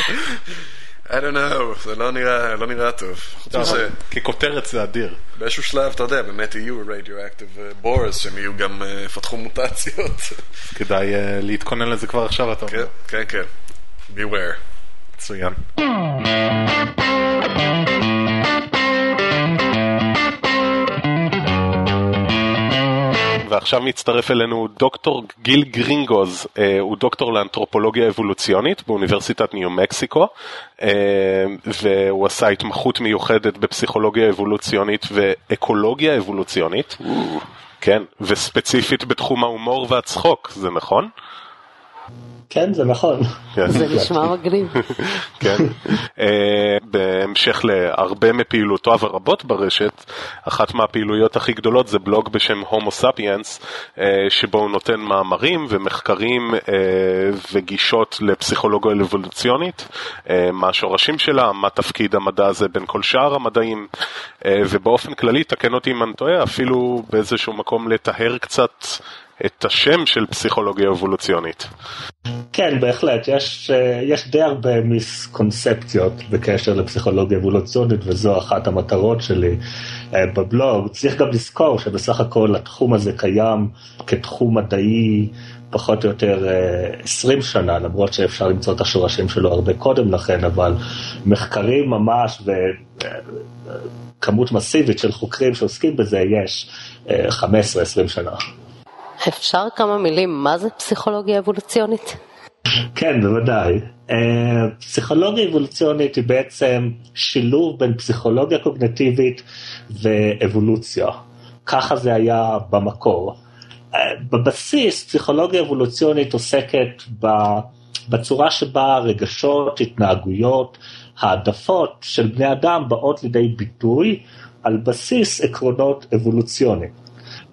I don't know, זה לא נראה, לא נראה טוב. חוץ מזה, אבל ככותרת זה אדיר. באיזשהו שלב, אתה יודע, באמת יהיו רדיואקטיב בורס, שהם יהיו גם, אה, יפתחו מוטציות. כדאי אה, להתכונן לזה כבר עכשיו, אתה כן, אומר. כן, כן. beware. מצוין. ועכשיו מצטרף אלינו דוקטור גיל גרינגוז, אה, הוא דוקטור לאנתרופולוגיה אבולוציונית באוניברסיטת ניו מקסיקו, אה, והוא עשה התמחות מיוחדת בפסיכולוגיה אבולוציונית ואקולוגיה אבולוציונית, כן, וספציפית בתחום ההומור והצחוק, זה נכון? כן, זה נכון. כן. זה נשמע מגניב. כן. אה, בהמשך להרבה מפעילותיו הרבות ברשת, אחת מהפעילויות הכי גדולות זה בלוג בשם הומו ספיאנס, שבו הוא נותן מאמרים ומחקרים אה, וגישות לפסיכולוגיה אבולוציונית, אה, מה השורשים שלה, מה תפקיד המדע הזה בין כל שאר המדעים, אה, ובאופן כללי, תקן אותי אם אני טועה, אפילו באיזשהו מקום לטהר קצת את השם של פסיכולוגיה אבולוציונית. כן, בהחלט, יש, אה, יש די הרבה מיסקונספציות בקשר לפסיכולוגיה אבולוציונית, וזו אחת המטרות שלי אה, בבלוג. צריך גם לזכור שבסך הכל התחום הזה קיים כתחום מדעי פחות או יותר אה, 20 שנה, למרות שאפשר למצוא את השורשים שלו הרבה קודם לכן, אבל מחקרים ממש וכמות מסיבית של חוקרים שעוסקים בזה יש אה, 15-20 שנה. אפשר כמה מילים, מה זה פסיכולוגיה אבולוציונית? כן, בוודאי. אה, פסיכולוגיה אבולוציונית היא בעצם שילוב בין פסיכולוגיה קוגנטיבית ואבולוציה. ככה זה היה במקור. בבסיס פסיכולוגיה אבולוציונית עוסקת בצורה שבה רגשות, התנהגויות, העדפות של בני אדם באות לידי ביטוי על בסיס עקרונות אבולוציוניים.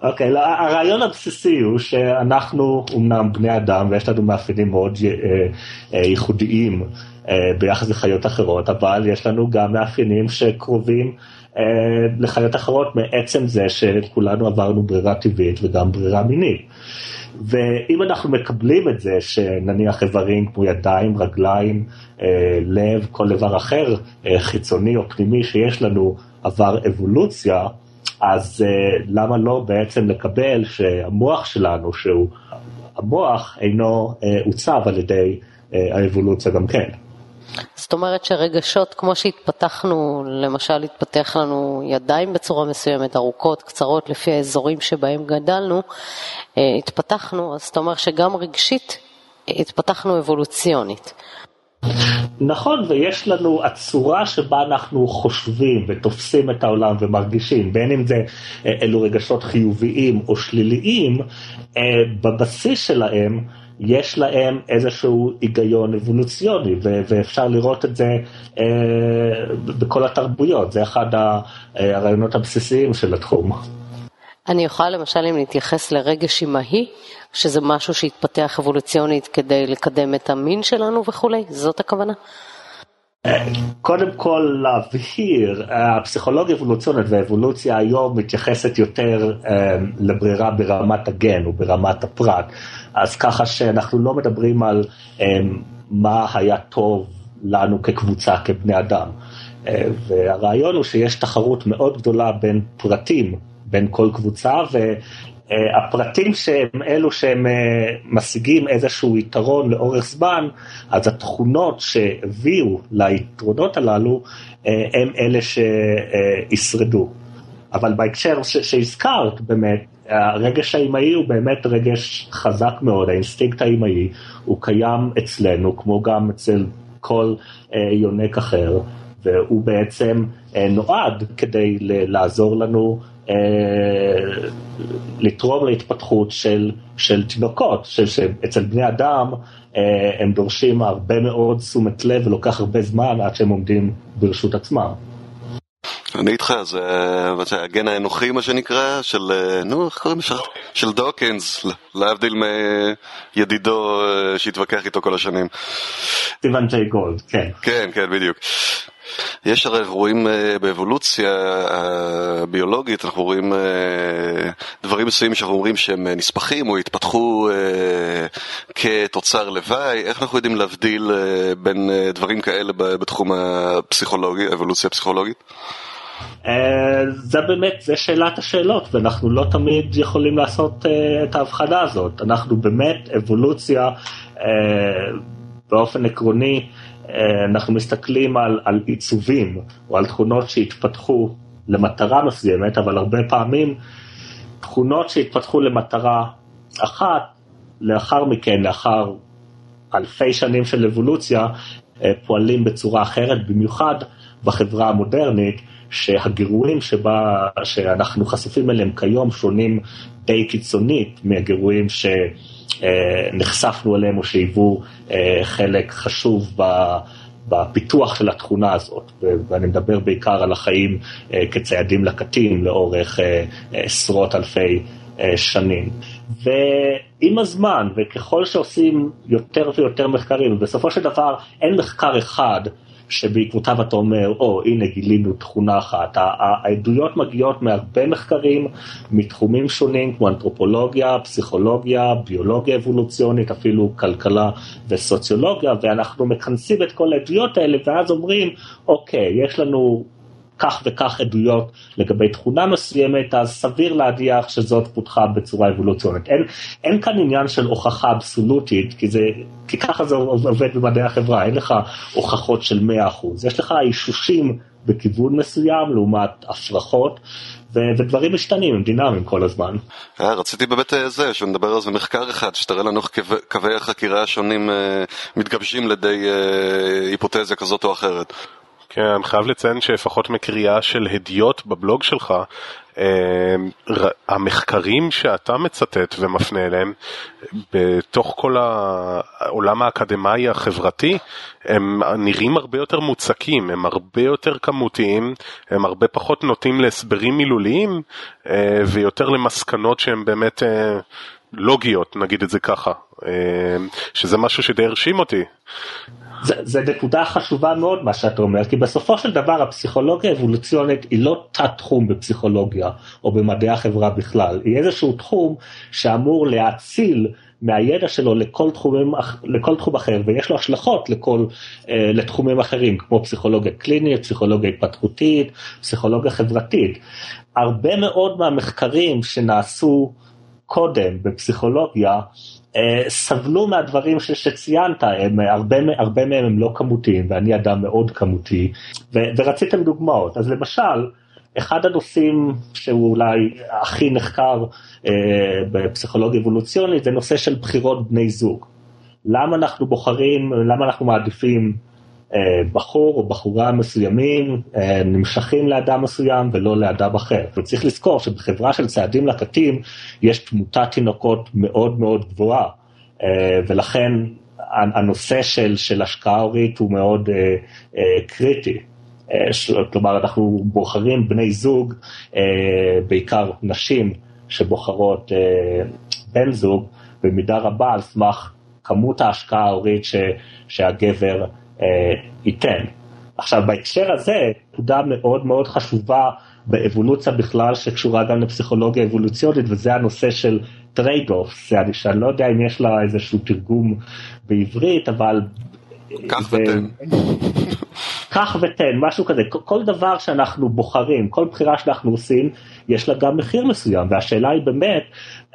אוקיי, okay, הרעיון הבסיסי הוא שאנחנו אומנם בני אדם ויש לנו מאפיינים מאוד אה, אה, ייחודיים אה, ביחס לחיות אחרות, אבל יש לנו גם מאפיינים שקרובים לחיות אחרות מעצם זה שכולנו עברנו ברירה טבעית וגם ברירה מינית. ואם אנחנו מקבלים את זה שנניח איברים כמו ידיים, רגליים, לב, כל דבר אחר חיצוני או פנימי שיש לנו עבר אבולוציה, אז uh, למה לא בעצם לקבל שהמוח שלנו, שהוא המוח אינו uh, עוצב על ידי uh, האבולוציה גם כן. זאת אומרת שרגשות, כמו שהתפתחנו, למשל התפתח לנו ידיים בצורה מסוימת, ארוכות, קצרות, לפי האזורים שבהם גדלנו, התפתחנו, אז אתה אומר שגם רגשית התפתחנו אבולוציונית. נכון, ויש לנו הצורה שבה אנחנו חושבים ותופסים את העולם ומרגישים, בין אם זה אה, אלו רגשות חיוביים או שליליים, אה, בבסיס שלהם יש להם איזשהו היגיון אבולוציוני, ואפשר לראות את זה אה, בכל התרבויות, זה אחד הרעיונות הבסיסיים של התחום. אני יכולה למשל אם להתייחס לרגש אמהי, שזה משהו שהתפתח אבולוציונית כדי לקדם את המין שלנו וכולי, זאת הכוונה? קודם כל להבהיר, הפסיכולוגיה אבולוציונית והאבולוציה היום מתייחסת יותר אה, לברירה ברמת הגן או ברמת הפרט, אז ככה שאנחנו לא מדברים על אה, מה היה טוב לנו כקבוצה, כבני אדם. אה, והרעיון הוא שיש תחרות מאוד גדולה בין פרטים בין כל קבוצה, והפרטים שהם אלו שהם אה, משיגים איזשהו יתרון לאורך זמן, אז התכונות שהביאו ליתרונות הללו, אה, הם אלה שישרדו. אבל בהקשר שהזכרת, באמת, הרגש האימהי הוא באמת רגש חזק מאוד, האינסטינקט האימהי הוא קיים אצלנו, כמו גם אצל כל אה, יונק אחר, והוא בעצם נועד כדי לעזור לנו אה, לתרום להתפתחות של, של תינוקות, שאצל בני אדם אה, הם דורשים הרבה מאוד תשומת לב ולוקח הרבה זמן עד שהם עומדים ברשות עצמם. אני איתך, זה הגן האנוכי מה שנקרא, של, אה, נו, איך קוראים לזה? של דוקינס, להבדיל מידידו שהתווכח איתו כל השנים. סטיבן ג'יי גולד, כן. כן, כן, בדיוק. יש הרי, רואים אה, באבולוציה הביולוגית, אנחנו רואים אה, דברים מסוימים שאנחנו אומרים שהם אה, נספחים או התפתחו כתוצר לוואי, איך אנחנו יודעים להבדיל בין דברים כאלה בתחום הפסיכולוגי, האבולוציה הפסיכולוגית? זה באמת, זה שאלת השאלות, ואנחנו לא תמיד יכולים לעשות את ההבחנה הזאת. אנחנו באמת, אבולוציה באופן עקרוני, אה, אנחנו מסתכלים על, על עיצובים או על תכונות שהתפתחו למטרה מסוימת, אבל הרבה פעמים תכונות שהתפתחו למטרה אחת, לאחר מכן, לאחר אלפי שנים של אבולוציה, אה, פועלים בצורה אחרת, במיוחד בחברה המודרנית, שהגירויים שבה, שאנחנו חשופים אליהם כיום שונים די קיצונית מהגירויים ש... אה, נחשפנו אליהם או שהיוו אה, חלק חשוב בפיתוח של התכונה הזאת, ואני מדבר בעיקר על החיים אה, כציידים לקטים לאורך עשרות אלפי שנים. ועם הזמן, וככל שעושים יותר ויותר מחקרים, ובסופו של דבר אין מחקר אחד שבעקבותיו אתה אומר, או oh, הנה גילינו תכונה אחת. העדויות מגיעות מהרבה מחקרים, מתחומים שונים כמו אנתרופולוגיה, פסיכולוגיה, ביולוגיה אבולוציונית, אפילו כלכלה וסוציולוגיה, ואנחנו מכנסים את כל העדויות האלה ואז אומרים, אוקיי, יש לנו כך וכך עדויות לגבי תכונה מסוימת, אז סביר להדיח שזאת פותחה בצורה אבולוציונית. אין, אין כאן עניין של הוכחה אבסולוטית, כי, זה, כי ככה זה עובד במדעי החברה, אין לך הוכחות של 100%. יש לך אישושים בכיוון מסוים לעומת הפרחות. ודברים משתנים, הם דינמיים כל הזמן. אה, רציתי באמת אה, זה, שנדבר על זה מחקר אחד, שתראה לנו איך קווי החקירה השונים אה, מתגבשים לידי היפותזיה כזאת או אחרת. כן, חייב לציין שלפחות מקריאה של הדיוט בבלוג שלך, אמ, המחקרים שאתה מצטט ומפנה אליהם, בתוך כל העולם האקדמאי החברתי, הם נראים הרבה יותר מוצקים, הם הרבה יותר כמותיים, הם הרבה פחות נוטים להסברים מילוליים אה, ויותר למסקנות שהן באמת אה, לוגיות, נגיד את זה ככה, אה, שזה משהו שדי הרשים אותי. זה, זה נקודה חשובה מאוד מה שאתה אומר, כי בסופו של דבר הפסיכולוגיה האבולוציונית היא לא תת תחום בפסיכולוגיה או במדעי החברה בכלל, היא איזשהו תחום שאמור להציל מהידע שלו לכל, תחומים, לכל תחום אחר ויש לו השלכות לכל, אה, לתחומים אחרים כמו פסיכולוגיה קלינית, פסיכולוגיה התפתחותית, פסיכולוגיה חברתית. הרבה מאוד מהמחקרים שנעשו קודם בפסיכולוגיה סבלו מהדברים ש, שציינת, הם, הרבה, הרבה מהם הם לא כמותיים ואני אדם מאוד כמותי ו, ורציתם דוגמאות, אז למשל אחד הנושאים שהוא אולי הכי נחקר אה, בפסיכולוגיה אבולוציונית זה נושא של בחירות בני זוג. למה אנחנו בוחרים, למה אנחנו מעדיפים אה, בחור או בחורה מסוימים אה, נמשכים לאדם מסוים ולא לאדם אחר. וצריך לזכור שבחברה של צעדים לקטים יש תמותת תינוקות מאוד מאוד גבוהה, אה, ולכן הנושא של, של השקעה הורית הוא מאוד קריטי. כלומר, אנחנו בוחרים בני זוג, בעיקר נשים שבוחרות בן זוג, במידה רבה על סמך כמות ההשקעה ההורית שהגבר אה, ייתן. עכשיו בהקשר הזה, נקודה מאוד מאוד חשובה באבולוציה בכלל שקשורה גם לפסיכולוגיה אבולוציונית וזה הנושא של trade off, שאני לא יודע אם יש לה איזשהו תרגום בעברית אבל... קח ותן. קח ותן, משהו כזה, כל דבר שאנחנו בוחרים, כל בחירה שאנחנו עושים, יש לה גם מחיר מסוים. והשאלה היא באמת,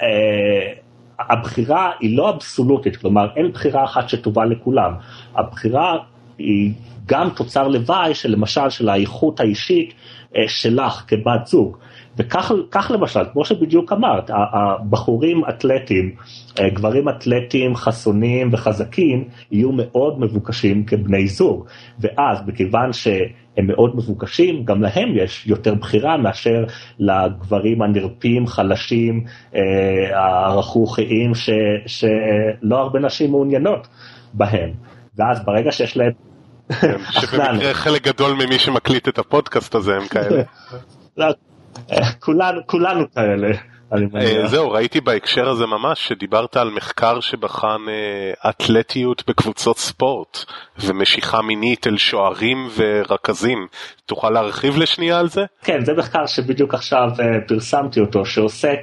אה, הבחירה היא לא אבסולוטית, כלומר אין בחירה אחת שטובה לכולם, הבחירה היא גם תוצר לוואי של למשל של האיכות האישית אה, שלך כבת זוג. וכך למשל, כמו שבדיוק אמרת, הבחורים אתלטים, אה, גברים אתלטים חסונים וחזקים, יהיו מאוד מבוקשים כבני זוג. ואז מכיוון שהם מאוד מבוקשים, גם להם יש יותר בחירה מאשר לגברים הנרפים, חלשים, אה, הרכרוכיים, שלא הרבה נשים מעוניינות בהם. ואז ברגע שיש להם... כן, שבמקרה חלק גדול ממי שמקליט את הפודקאסט הזה הם כאלה. לא, כולנו כאלה. אה, זהו, ראיתי בהקשר הזה ממש שדיברת על מחקר שבחן אה, אתלטיות בקבוצות ספורט ומשיכה מינית אל שוערים ורכזים. תוכל להרחיב לשנייה על זה? כן, זה מחקר שבדיוק עכשיו אה, פרסמתי אותו, שעוסק,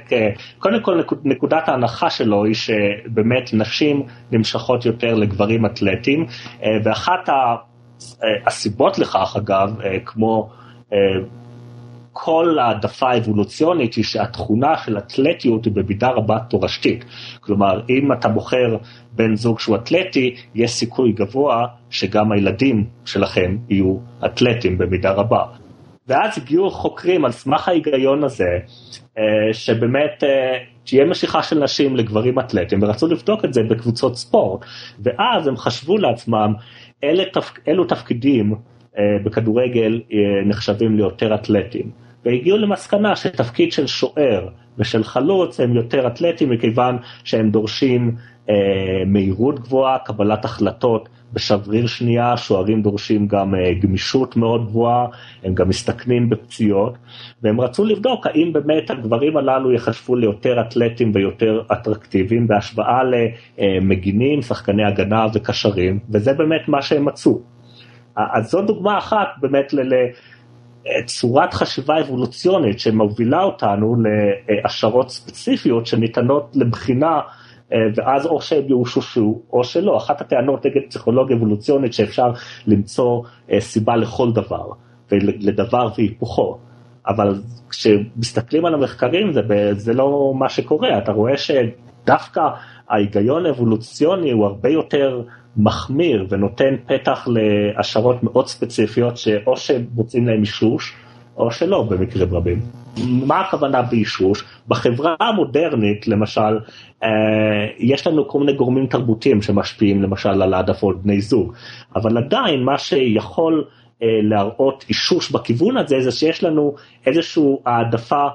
קודם כל נקודת ההנחה שלו היא שבאמת נשים נמשכות יותר לגברים אתלטים, ואחת הסיבות לכך אגב, כמו כל העדפה האבולוציונית היא שהתכונה של אתלטיות היא במידה רבה תורשתית. כלומר, אם אתה בוחר בן זוג שהוא אתלטי, יש סיכוי גבוה שגם הילדים שלכם יהיו אתלטים במידה רבה. ואז הגיעו חוקרים על סמך ההיגיון הזה, אה, שבאמת אה, תהיה משיכה של נשים לגברים אתלטים, ורצו לבדוק את זה בקבוצות ספורט, ואז הם חשבו לעצמם אלה תפ... אילו תפקידים אה, בכדורגל נחשבים ליותר אתלטים. והגיעו למסקנה שתפקיד של שוער ושל חלוץ הם יותר אתלטים מכיוון שהם דורשים אה, מהירות גבוהה, קבלת החלטות בשבריר שנייה, שוערים דורשים גם אה, גמישות מאוד גבוהה, הם גם מסתכנים בפציעות, והם רצו לבדוק האם באמת הגברים הללו יחשבו ליותר אתלטים ויותר אטרקטיביים בהשוואה למגינים, שחקני הגנה וקשרים, וזה באמת מה שהם מצאו. אז זו דוגמה אחת באמת ל... צורת חשיבה אבולוציונית שמובילה אותנו להשערות ספציפיות שניתנות לבחינה אה, ואז או שהם יאוששו או שלא. אחת הטענות נגד פסיכולוגיה אבולוציונית שאפשר למצוא אה, סיבה לכל דבר ולדבר והיפוכו. אבל כשמסתכלים על המחקרים זה, זה לא מה שקורה, אתה רואה שדווקא ההיגיון האבולוציוני הוא הרבה יותר מחמיר ונותן פתח להשערות מאוד ספציפיות שאו שמוצאים להם אישוש או שלא במקרים רבים. מה הכוונה באישוש? בחברה המודרנית למשל אה, יש לנו כל מיני גורמים תרבותיים שמשפיעים למשל על העדפות בני זוג אבל עדיין מה שיכול להראות אישוש בכיוון הזה, זה שיש לנו איזושהי העדפה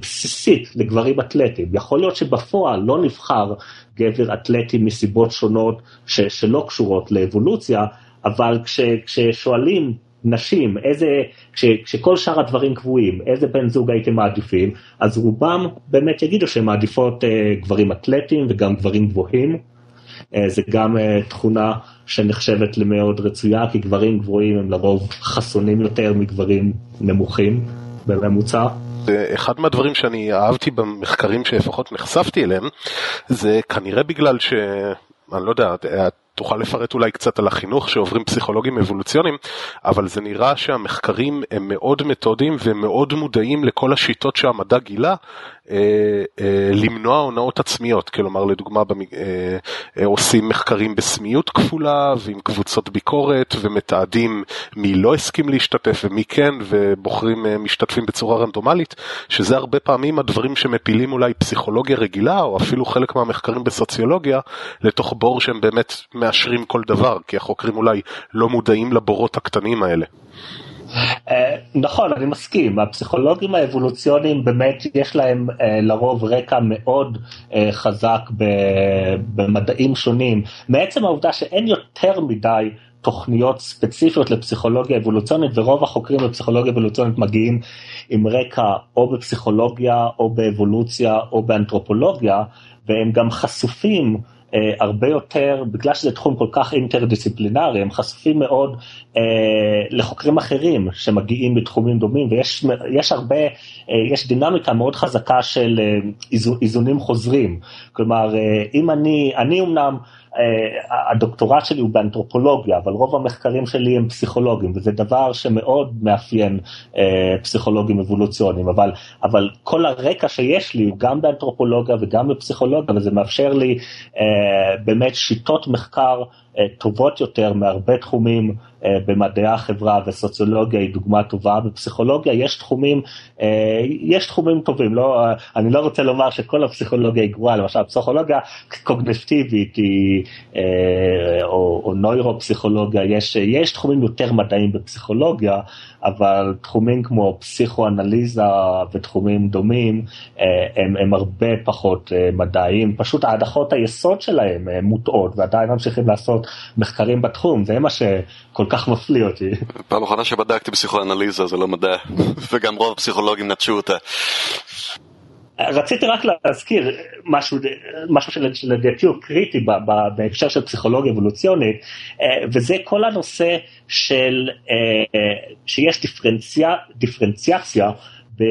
בסיסית לגברים אתלטים. יכול להיות שבפועל לא נבחר גבר אתלטי מסיבות שונות ש, שלא קשורות לאבולוציה, אבל כש, כששואלים נשים, איזה, כש, כשכל שאר הדברים קבועים, איזה בן זוג הייתם מעדיפים, אז רובם באמת יגידו שהם מעדיפות אה, גברים אתלטיים וגם גברים גבוהים. אה, זה גם אה, תכונה שנחשבת למאוד רצויה, כי גברים גבוהים הם לרוב חסונים יותר מגברים נמוכים בממוצע. אחד מהדברים שאני אהבתי במחקרים שלפחות נחשפתי אליהם, זה כנראה בגלל ש... אני לא יודע, תוכל לפרט אולי קצת על החינוך שעוברים פסיכולוגים אבולוציוניים, אבל זה נראה שהמחקרים הם מאוד מתודיים ומאוד מודעים לכל השיטות שהמדע גילה אה, אה, למנוע הונאות עצמיות, כלומר לדוגמה במ... אה, אה, עושים מחקרים בסמיות כפולה ועם קבוצות ביקורת ומתעדים מי לא הסכים להשתתף ומי כן ובוחרים אה, משתתפים בצורה רנדומלית, שזה הרבה פעמים הדברים שמפילים אולי פסיכולוגיה רגילה או אפילו חלק מהמחקרים בסוציולוגיה לתוך בור שהם באמת מאשרים כל דבר, כי החוקרים אולי לא מודעים לבורות הקטנים האלה. אה, נכון, אני מסכים, הפסיכולוגים האבולוציוניים באמת יש להם אה, לרוב רקע מאוד אה, חזק במדעים שונים, מעצם העובדה שאין יותר מדי תוכניות ספציפיות לפסיכולוגיה אבולוציונית ורוב החוקרים בפסיכולוגיה אבולוציונית מגיעים עם רקע או בפסיכולוגיה או באבולוציה או באנתרופולוגיה והם גם חשופים אה, הרבה יותר, בגלל שזה תחום כל כך אינטרדיסציפלינרי, הם חשופים מאוד אה, לחוקרים אחרים שמגיעים מתחומים דומים, ויש הרבה, אה, יש דינמיקה מאוד חזקה של אה, איז, איזונים חוזרים. כלומר, אה, אם אני, אני אמנם, הדוקטורט שלי הוא באנתרופולוגיה, אבל רוב המחקרים שלי הם פסיכולוגיים, וזה דבר שמאוד מאפיין אה, פסיכולוגים אבולוציוניים, אבל, אבל כל הרקע שיש לי הוא גם באנתרופולוגיה וגם בפסיכולוגיה, וזה מאפשר לי אה, באמת שיטות מחקר אה, טובות יותר מהרבה תחומים אה, במדעי החברה וסוציולוגיה היא דוגמה טובה, בפסיכולוגיה יש תחומים, אה, יש תחומים טובים, לא, אני לא רוצה לומר שכל הפסיכולוגיה היא גרועה, למשל פסיכולוגיה קוגנטיבית היא, או, או נוירופסיכולוגיה, יש, יש תחומים יותר מדעיים בפסיכולוגיה, אבל תחומים כמו פסיכואנליזה ותחומים דומים הם, הם הרבה פחות מדעיים, פשוט ההנחות היסוד שלהם מוטעות ועדיין ממשיכים לעשות מחקרים בתחום, זה מה שכל כך מפליא אותי. פעם אחרונה שבדקתי פסיכואנליזה זה לא מדע, וגם רוב הפסיכולוגים נטשו אותה. רציתי רק להזכיר משהו, משהו שלדעתי הוא קריטי בהקשר של פסיכולוגיה אבולוציונית, אה, וזה כל הנושא של, אה, שיש דיפרנציה, דיפרנציאציה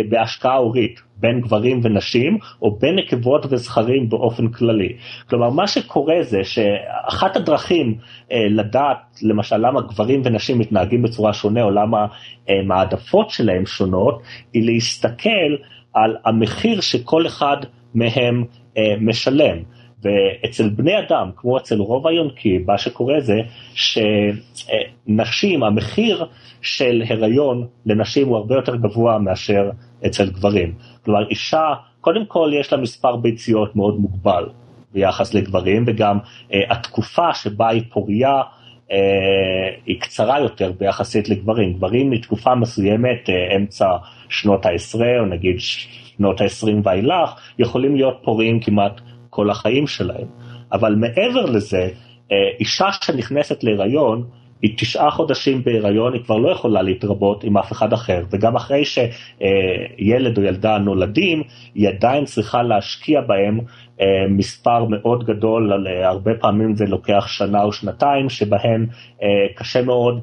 בהשקעה הורית. בין גברים ונשים, או בין נקבות וזכרים באופן כללי. כלומר, מה שקורה זה שאחת הדרכים אה, לדעת, למשל, למה גברים ונשים מתנהגים בצורה שונה, או למה אה, העדפות שלהם שונות, היא להסתכל על המחיר שכל אחד מהם אה, משלם. ואצל בני אדם, כמו אצל רוב היונקים, מה שקורה זה שנשים, המחיר של הריון לנשים הוא הרבה יותר גבוה מאשר אצל גברים. כלומר, אישה, קודם כל יש לה מספר ביציות מאוד מוגבל ביחס לגברים, וגם אה, התקופה שבה היא פוריה אה, היא קצרה יותר ביחסית לגברים. גברים מתקופה מסוימת, אה, אמצע שנות העשרה, או נגיד שנות העשרים ואילך, יכולים להיות פוריים כמעט כל החיים שלהם. אבל מעבר לזה, אה, אישה שנכנסת להיריון, היא תשעה חודשים בהיריון, היא כבר לא יכולה להתרבות עם אף אחד אחר, וגם אחרי שילד או ילדה נולדים, היא עדיין צריכה להשקיע בהם אה, מספר מאוד גדול, אה, הרבה פעמים זה לוקח שנה או שנתיים, שבהם אה, קשה מאוד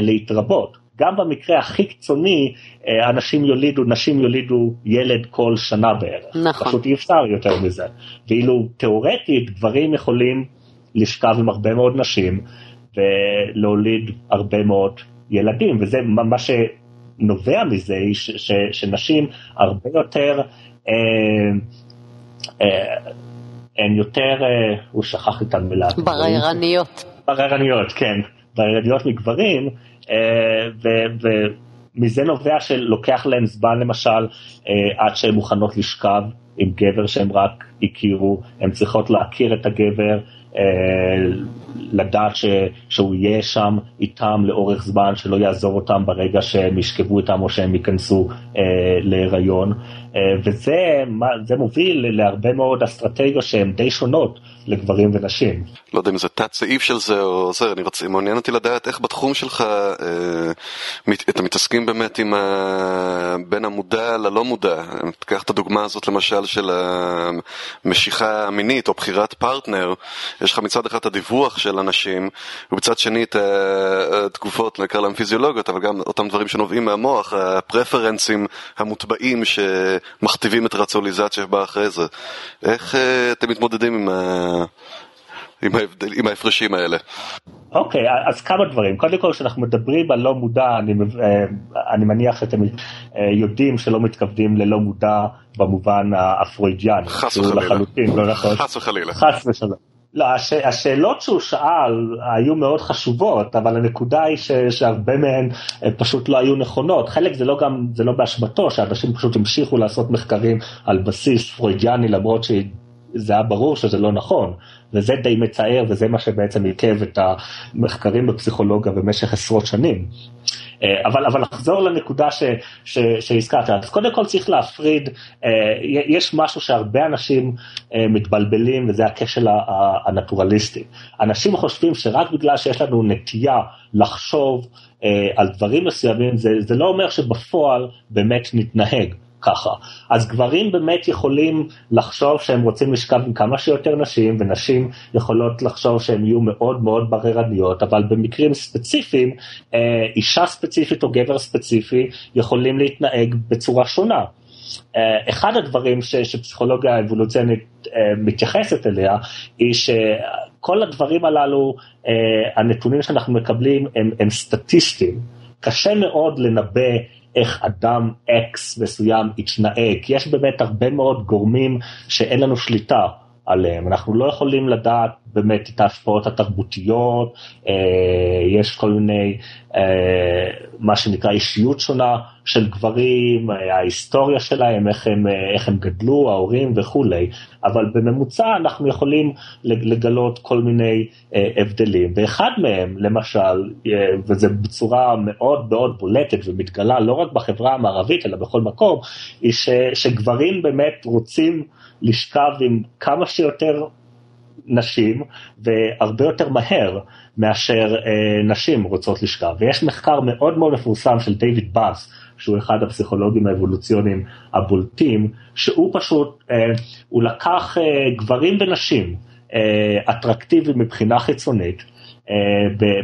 להתרבות. גם במקרה הכי קיצוני, אנשים יולידו, נשים יולידו ילד כל שנה בערך. נכון. פשוט אי אפשר יותר מזה. ואילו תיאורטית, גברים יכולים לשכב עם הרבה מאוד נשים, ולהוליד הרבה מאוד ילדים, וזה מה שנובע מזה, ש, ש, שנשים הרבה יותר, אה, אה, הן יותר, אה, הוא שכח את המילה. בררניות. בררניות, כן, בררניות מגברים, אה, ו, ומזה נובע שלוקח להם זמן למשל אה, עד שהן מוכנות לשכב עם גבר שהם רק הכירו, הן צריכות להכיר את הגבר, לדעת ש, שהוא יהיה שם איתם לאורך זמן, שלא יעזוב אותם ברגע שהם ישכבו איתם או שהם ייכנסו אה, להיריון. אה, וזה מוביל להרבה מאוד אסטרטגיות שהן די שונות לגברים ונשים. לא יודע אם זה תת סעיף של זה או זה, אני רוצה, מעוניין אותי לדעת איך בתחום שלך אה, מת, אתם מתעסקים באמת עם ה... בין המודע ללא מודע. תקח את הדוגמה הזאת למשל של המשיכה המינית או בחירת פרטנר, יש לך מצד אחד את הדיווח של אנשים, ובצד שני את התגובות, נקרא להם פיזיולוגיות, אבל גם אותם דברים שנובעים מהמוח, הפרפרנסים המוטבעים שמכתיבים את הרציאליזציה שבאה אחרי זה. איך אה, אתם מתמודדים עם, ה... עם, ההבדל, עם ההפרשים האלה? אוקיי, okay, אז כמה דברים. קודם כל, כשאנחנו מדברים על לא מודע, אני, אה, אני מניח שאתם אה, יודעים שלא מתכוונים ללא מודע במובן הפרוידיאני. חס וחלילה. לחלוטין, לא נכון. חס וחלילה. חס ושלום. לא, הש, השאלות שהוא שאל היו מאוד חשובות, אבל הנקודה היא ש, שהרבה מהן אה, פשוט לא היו נכונות. חלק זה לא גם, זה לא באשמתו, שאנשים פשוט המשיכו לעשות מחקרים על בסיס פרוידיאני, למרות שזה היה ברור שזה לא נכון. וזה די מצער, וזה מה שבעצם עיכב את המחקרים בפסיכולוגיה במשך עשרות שנים. אה, אבל, אבל לחזור לנקודה ש, ש, שהזכרת, אז קודם כל צריך להפריד, אה, יש משהו שהרבה אנשים אה, מתבלבלים וזה הכשל הנטורליסטי. אנשים חושבים שרק בגלל שיש לנו נטייה לחשוב על דברים מסוימים, זה, זה לא אומר שבפועל באמת נתנהג. ככה. אז גברים באמת יכולים לחשוב שהם רוצים לשכב עם כמה שיותר נשים, ונשים יכולות לחשוב שהן יהיו מאוד מאוד בררניות, אבל במקרים ספציפיים, אה, אישה ספציפית או גבר ספציפי יכולים להתנהג בצורה שונה. Uh, אחד הדברים ש, שפסיכולוגיה האבולוציונית uh, מתייחסת אליה, היא שכל הדברים הללו, הנתונים שאנחנו מקבלים הם, הם סטטיסטיים. קשה מאוד לנבא איך אדם אקס מסוים יתנהג, יש באמת הרבה מאוד גורמים שאין לנו שליטה עליהם, אנחנו לא יכולים לדעת באמת את ההשפעות התרבותיות, אה, יש כל מיני, אה, מה שנקרא אישיות שונה של גברים, אה, ההיסטוריה שלהם, איך הם, אה, איך הם גדלו, ההורים וכולי, אבל בממוצע אנחנו יכולים לגלות כל מיני אה, הבדלים, ואחד מהם, למשל, אה, וזה בצורה מאוד מאוד בולטת ומתגלה לא רק בחברה המערבית אלא בכל מקום, היא ש, שגברים באמת רוצים לשכב עם כמה שיותר נשים והרבה יותר מהר מאשר אה, נשים רוצות לשכב. ויש מחקר מאוד מאוד מפורסם של דיוויד באס, שהוא אחד הפסיכולוגים האבולוציוניים הבולטים, שהוא פשוט, אה, הוא לקח אה, גברים ונשים אה, אטרקטיביים מבחינה חיצונית אה,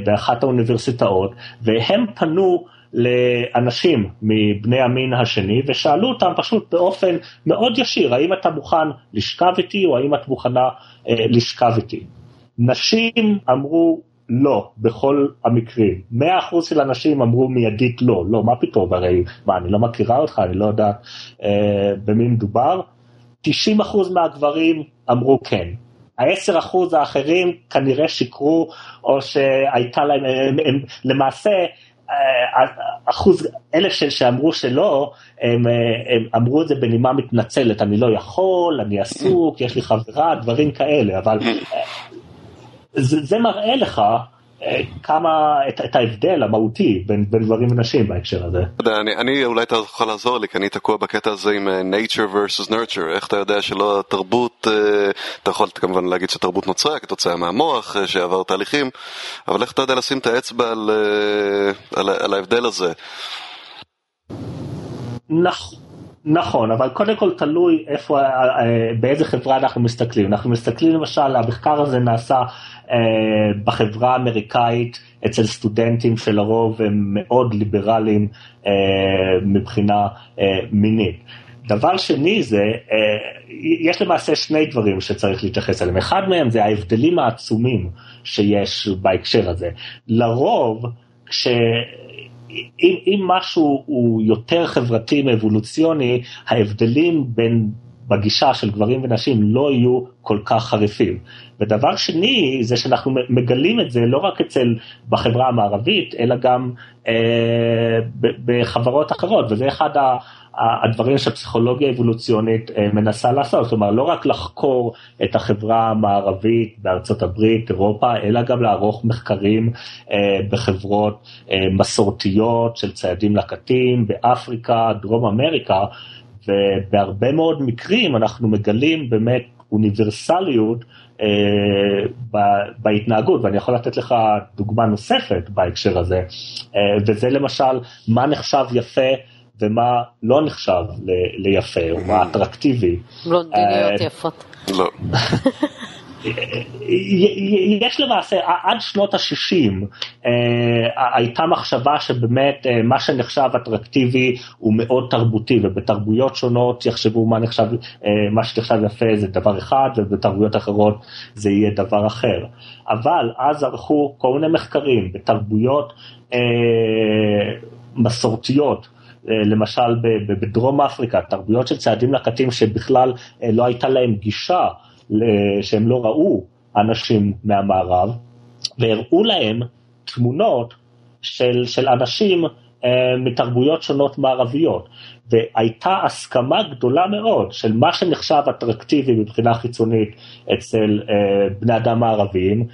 באחת האוניברסיטאות, והם פנו לאנשים מבני המין השני ושאלו אותם פשוט באופן מאוד ישיר, האם אתה מוכן לשכב איתי או האם את מוכנה אה, לשכב איתי. נשים אמרו לא, בכל המקרים. 100% של אנשים אמרו מיידית לא, לא, מה פתאום, הרי, מה, אני לא מכירה אותך, אני לא יודע אה, במי מדובר. 90% מהגברים אמרו כן. ה-10% האחרים כנראה שיקרו, או שהייתה להם, הם, הם, למעשה, אחוז, אלה שאמרו שלא, הם, הם אמרו את זה בנימה מתנצלת, אני לא יכול, אני עסוק, יש לי חברה, דברים כאלה, אבל זה, זה מראה לך אה, כמה, את, את ההבדל המהותי בין, בין גברים ונשים בהקשר הזה. אני, אני אולי אתה יכול לעזור לי, כי אני תקוע בקטע הזה עם אה, nature versus nurture, איך אתה יודע שלא תרבות, אה, אתה יכול כמובן להגיד שתרבות נוצרה כתוצאה מהמוח שעבר תהליכים, אבל איך אתה יודע לשים את האצבע על, על, על ההבדל הזה? נכון. נכון, אבל קודם כל תלוי איפה, באיזה חברה אנחנו מסתכלים. אנחנו מסתכלים למשל, המחקר הזה נעשה אה, בחברה האמריקאית אצל סטודנטים שלרוב הם מאוד ליברליים אה, מבחינה אה, מינית. דבר שני זה, יש למעשה שני דברים שצריך להתייחס אליהם. אחד מהם זה ההבדלים העצומים שיש בהקשר הזה. לרוב, כש... אם, אם משהו הוא יותר חברתי מאבולוציוני, ההבדלים בין בגישה של גברים ונשים לא יהיו כל כך חריפים. ודבר שני זה שאנחנו מגלים את זה לא רק אצל בחברה המערבית אלא גם אה, בחברות אחרות וזה אחד ה... הדברים שהפסיכולוגיה האבולוציונית אה, מנסה לעשות, זאת אומרת לא רק לחקור את החברה המערבית בארצות הברית, אירופה, אלא גם לערוך מחקרים אה, בחברות אה, מסורתיות של ציידים לקטים באפריקה, דרום אמריקה, ובהרבה מאוד מקרים אנחנו מגלים באמת אוניברסליות בהתנהגות, ואני יכול לתת לך דוגמה נוספת בהקשר הזה, וזה למשל מה נחשב יפה ומה לא נחשב ליפה, או מה אטרקטיבי. בלונדיניות יפות. לא. יש למעשה, עד שנות ה-60 הייתה מחשבה שבאמת מה שנחשב אטרקטיבי הוא מאוד תרבותי, ובתרבויות שונות יחשבו מה נחשב, מה שנחשב יפה זה דבר אחד, ובתרבויות אחרות זה יהיה דבר אחר. אבל אז ערכו כל מיני מחקרים בתרבויות מסורתיות. אה, למשל בדרום אפריקה, תרבויות של צעדים לקטים שבכלל אה, לא הייתה להם גישה, שהם לא ראו אנשים מהמערב, והראו להם תמונות של, של אנשים אה, מתרבויות שונות מערביות. והייתה הסכמה גדולה מאוד של מה שנחשב אטרקטיבי מבחינה חיצונית אצל בני אדם הערבים,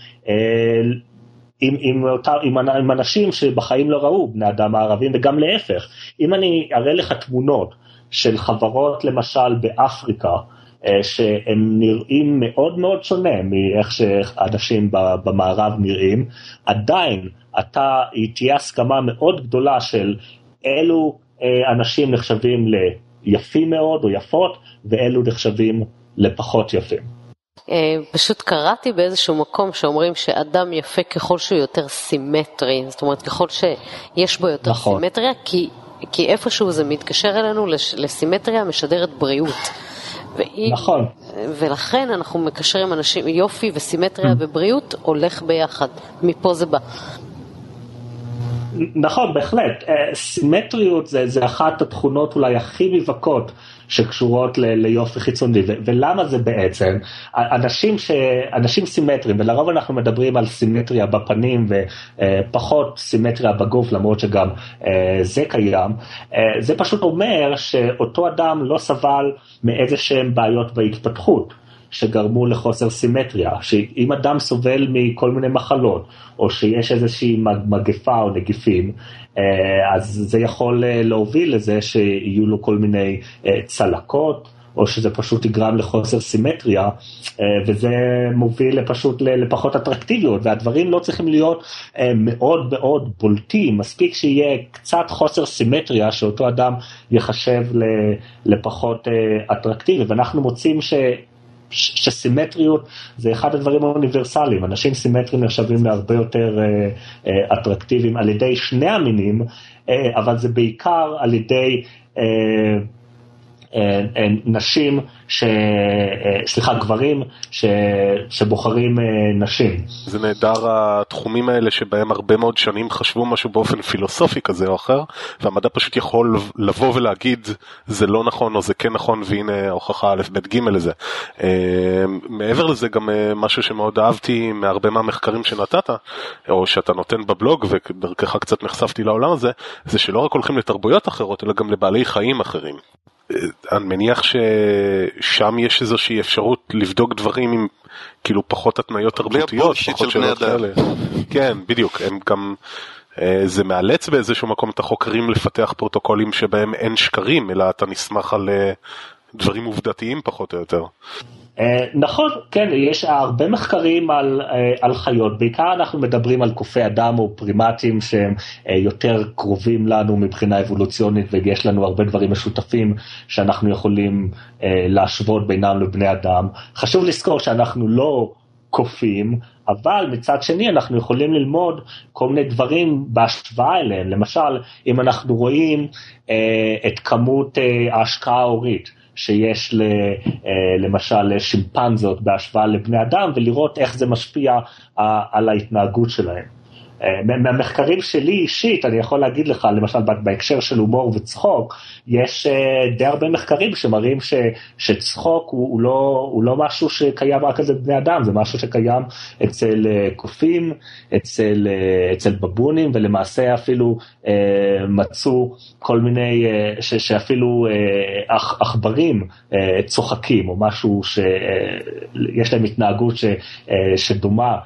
עם, עם, עם, עם אנשים שבחיים לא ראו בני אדם הערבים וגם להפך. אם אני אראה לך תמונות של חברות למשל באפריקה, אה, שהם נראים מאוד מאוד שונה מאיך שאנשים במערב נראים, עדיין אתה, תהיה הסכמה מאוד גדולה של אילו אה, אנשים נחשבים ליפים מאוד או יפות ואלו נחשבים לפחות יפים. אה, פשוט קראתי באיזשהו מקום שאומרים שאדם יפה ככל שהוא יותר סימטרי, זאת אומרת ככל שיש בו יותר נכון. סימטריה, כי, כי איפשהו זה מתקשר אלינו לסימטריה משדרת בריאות. ואם, נכון. ולכן אנחנו מקשרים אנשים, יופי וסימטריה mm. ובריאות הולך ביחד, מפה זה בא. נכון, בהחלט. אה, סימטריות זה, זה אחת התכונות אולי הכי מבכות שקשורות ליופי חיצוני, ולמה זה בעצם? אנשים, ש, אנשים סימטריים, ולרוב אנחנו מדברים על סימטריה בפנים ופחות סימטריה בגוף, למרות שגם אה, זה קיים, אה, זה פשוט אומר שאותו אדם לא סבל מאיזה שהם בעיות בהתפתחות. שגרמו לחוסר סימטריה, שאם אדם סובל מכל מיני מחלות, או שיש איזושהי מגפה או נגיפים, אה, אז זה יכול אה, להוביל לזה שיהיו לו כל מיני אה, צלקות. או שזה פשוט יגרם לחוסר סימטריה, וזה מוביל פשוט לפחות אטרקטיביות, והדברים לא צריכים להיות מאוד מאוד בולטים, מספיק שיהיה קצת חוסר סימטריה, שאותו אדם יחשב לפחות אטרקטיבי, ואנחנו מוצאים ש... שסימטריות זה אחד הדברים האוניברסליים, אנשים סימטריים נחשבים להרבה יותר אה, אה, אטרקטיביים על ידי שני המינים, אה, אבל זה בעיקר על ידי נשים, ש... סליחה, גברים ש... שבוחרים נשים. זה נהדר התחומים האלה שבהם הרבה מאוד שנים חשבו משהו באופן פילוסופי כזה או אחר, והמדע פשוט יכול לבוא ולהגיד זה לא נכון או זה כן נכון והנה ההוכחה א' ב' ג' לזה. מעבר לזה גם משהו שמאוד אהבתי מהרבה מהמחקרים שנתת, או שאתה נותן בבלוג ודרכך קצת נחשפתי לעולם הזה, זה שלא רק הולכים לתרבויות אחרות אלא גם לבעלי חיים אחרים. אני מניח ששם יש איזושהי אפשרות לבדוק דברים עם כאילו פחות התניות תרבותיות, פחות שאלות כאלה. כן, בדיוק, הם גם, אה, זה מאלץ באיזשהו מקום את החוקרים לפתח פרוטוקולים שבהם אין שקרים, אלא אתה נסמך על אה, דברים עובדתיים פחות או יותר. אה, נכון, כן, יש הרבה מחקרים על, אה, על חיות, בעיקר אנחנו מדברים על קופי אדם או פרימטים שהם אה, יותר קרובים לנו מבחינה אבולוציונית ויש לנו הרבה דברים משותפים שאנחנו יכולים להשוות בינם לבני אדם. חשוב לזכור שאנחנו לא קופים, אבל מצד שני אנחנו יכולים ללמוד כל מיני דברים בהשוואה אליהם, למשל אם אנחנו רואים את כמות ההשקעה ההורית. שיש ל, אה, למשל לשימפנזות בהשוואה לבני אדם ולראות איך זה משפיע אה, על ההתנהגות שלהם. מהמחקרים שלי אישית, אני יכול להגיד לך, למשל בהקשר של הומור וצחוק, יש די הרבה מחקרים שמראים ש, שצחוק הוא, הוא, לא, הוא לא משהו שקיים רק אצל בני אדם, זה משהו שקיים אצל קופים, אצל, אצל בבונים, ולמעשה אפילו מצאו כל מיני, ש, שאפילו עכברים צוחקים, או משהו שיש להם התנהגות ש, שדומה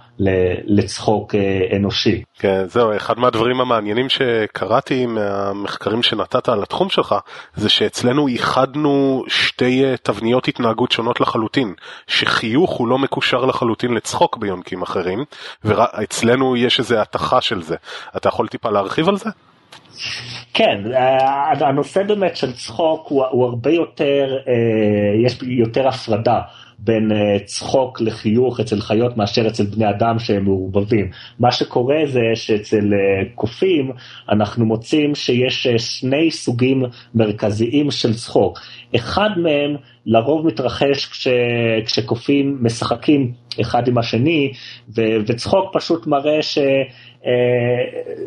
לצחוק אה, אנושי. כן, זהו, אחד מהדברים המעניינים שקראתי מהמחקרים שנתת על התחום שלך, זה שאצלנו ייחדנו שתי אה, תבניות התנהגות שונות לחלוטין, שחיוך הוא לא מקושר לחלוטין לצחוק ביונקים אחרים, ואצלנו יש איזו התכה של זה. אתה יכול טיפה להרחיב על זה? כן, אה, הנושא באמת של צחוק הוא, הוא הרבה יותר, יש יותר הפרדה. בין uh, צחוק לחיוך אצל חיות מאשר אצל בני אדם שהם מעורבבים. מה שקורה זה שאצל uh, קופים אנחנו מוצאים שיש uh, שני סוגים מרכזיים של צחוק. אחד מהם לרוב מתרחש כש, כשקופים משחקים אחד עם השני, ו, וצחוק פשוט מראה ש...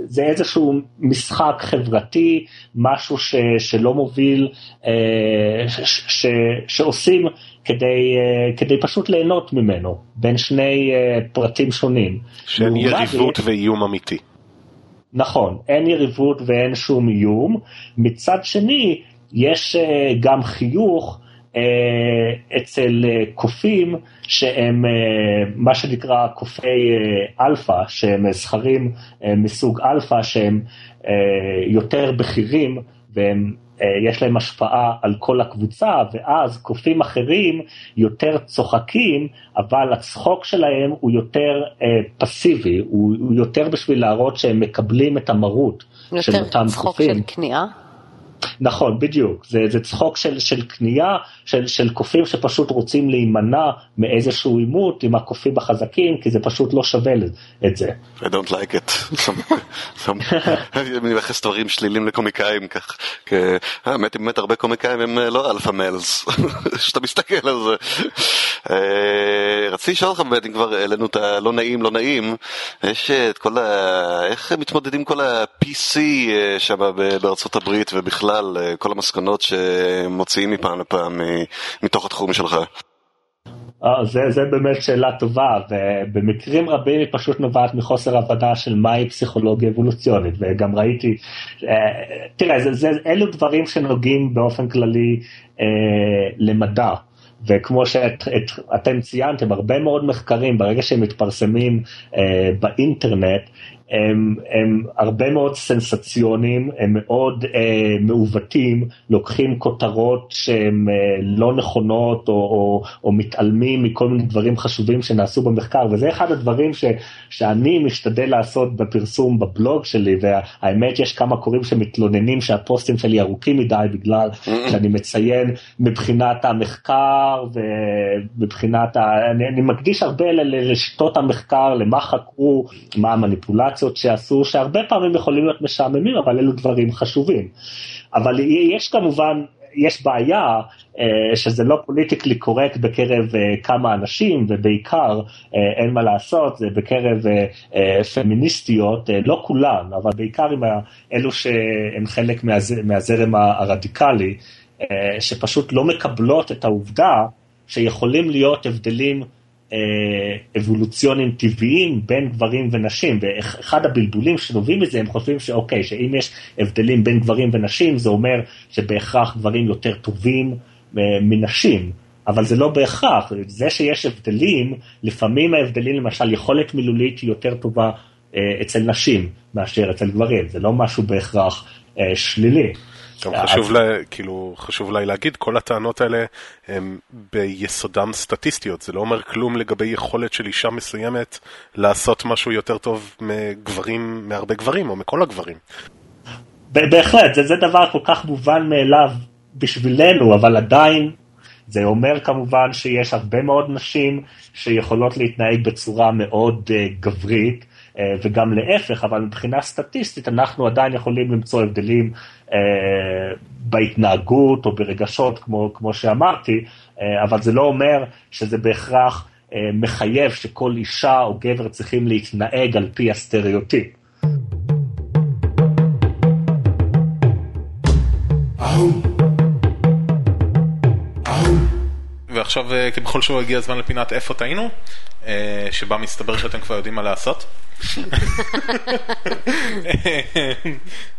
זה איזשהו משחק חברתי, משהו ש, שלא מוביל, ש, ש, שעושים כדי, uh, כדי פשוט ליהנות ממנו, בין שני uh, פרטים שונים. שאין יריבות לי... ואיום אמיתי. נכון, אין יריבות ואין שום איום. מצד שני, יש אה, גם חיוך אצל אה, קופים שהם אה, מה שנקרא קופי אלפא, שהם זכרים מסוג אלפא, שהם יותר בכירים והם אה, יש להם השפעה על כל הקבוצה, ואז קופים אחרים יותר צוחקים, אבל הצחוק שלהם הוא יותר אה, פסיבי, הוא, הוא יותר בשביל להראות שהם מקבלים את המרות של אותם קופים. יותר צחוק של כניעה? נכון, בדיוק. זה, זה צחוק של, של קנייה, של, של קופים שפשוט רוצים להימנע מאיזשהו עימות עם הקופים החזקים, כי זה פשוט לא שווה את זה. I don't like it. אני מייחס דברים שלילים לקומיקאים כך. האמת היא באמת הרבה קומיקאים הם אה, לא alpha males, כשאתה מסתכל על זה. אה, רציתי לשאול אותך באמת, אם כבר העלינו את הלא נעים, לא נעים, יש את כל ה... איך מתמודדים כל ה-PC אה, שם בארצות הברית ובכלל? בכלל, אה, כל המסקנות שמוציאים מפעם לפעם אה, מתוך התחום שלך? אה, זה, זה באמת שאלה טובה, ובמקרים רבים היא פשוט נובעת מחוסר הבנה של מהי פסיכולוגיה אבולוציונית, וגם ראיתי, תראה, זה, זה, אלו דברים שנוגעים באופן כללי אה, למדע. וכמו שאתם ציינתם, הרבה מאוד מחקרים, ברגע שהם מתפרסמים אה, באינטרנט, הם, הם הרבה מאוד סנסציונים, הם מאוד אה, מעוותים, לוקחים כותרות שהן אה, לא נכונות או, או, או מתעלמים מכל מיני דברים חשובים שנעשו במחקר, וזה אחד הדברים ש, שאני משתדל לעשות בפרסום בבלוג שלי, והאמת יש כמה קוראים שמתלוננים שהפוסטים שלי ארוכים מדי בגלל שאני מציין מבחינת המחקר ומבחינת, ה... אני, אני מקדיש הרבה לשיטות המחקר, למה חקרו, מה המניפולציה. אופרציות שעשו, שהרבה פעמים יכולים להיות משעממים, אבל אלו דברים חשובים. אבל יש כמובן, יש בעיה אה, שזה לא פוליטיקלי קורקט בקרב אה, כמה אנשים, ובעיקר, אה, אין מה לעשות, זה בקרב פמיניסטיות, לא כולן, אבל בעיקר עם אלו שהן חלק מהזרם הרדיקלי, שפשוט לא מקבלות את העובדה שיכולים להיות הבדלים אה, אבולוציוניים טבעיים בין גברים ונשים, ואחד הבלבולים שנובעים מזה, הם חושבים שאוקיי, שאם יש הבדלים בין גברים ונשים, זה אומר שבהכרח גברים יותר טובים אה, מנשים. אבל זה לא בהכרח, זה שיש הבדלים, לפעמים ההבדלים, למשל יכולת מילולית היא יותר טובה אה, אצל נשים מאשר אצל גברים, זה לא משהו בהכרח שלילי. גם חשוב, לה, כאילו, חשוב אולי להגיד, כל הטענות האלה הן ביסודם סטטיסטיות, זה לא אומר כלום לגבי יכולת של אישה מסוימת לעשות משהו יותר טוב מגברים, מהרבה גברים או מכל הגברים. בהחלט, זה, זה דבר כל כך מובן מאליו בשבילנו, אבל עדיין זה אומר כמובן שיש הרבה מאוד נשים שיכולות להתנהג בצורה מאוד uh, גברית, uh, וגם להפך, אבל מבחינה סטטיסטית אנחנו עדיין יכולים למצוא הבדלים אה, בהתנהגות או ברגשות, כמו, כמו שאמרתי, אה, אבל זה לא אומר שזה בהכרח אה, מחייב שכל אישה או גבר צריכים להתנהג על פי הסטריאוטיפ. ועכשיו כבכל שבוע הגיע הזמן לפינת איפה טעינו. שבה מסתבר שאתם כבר יודעים מה לעשות.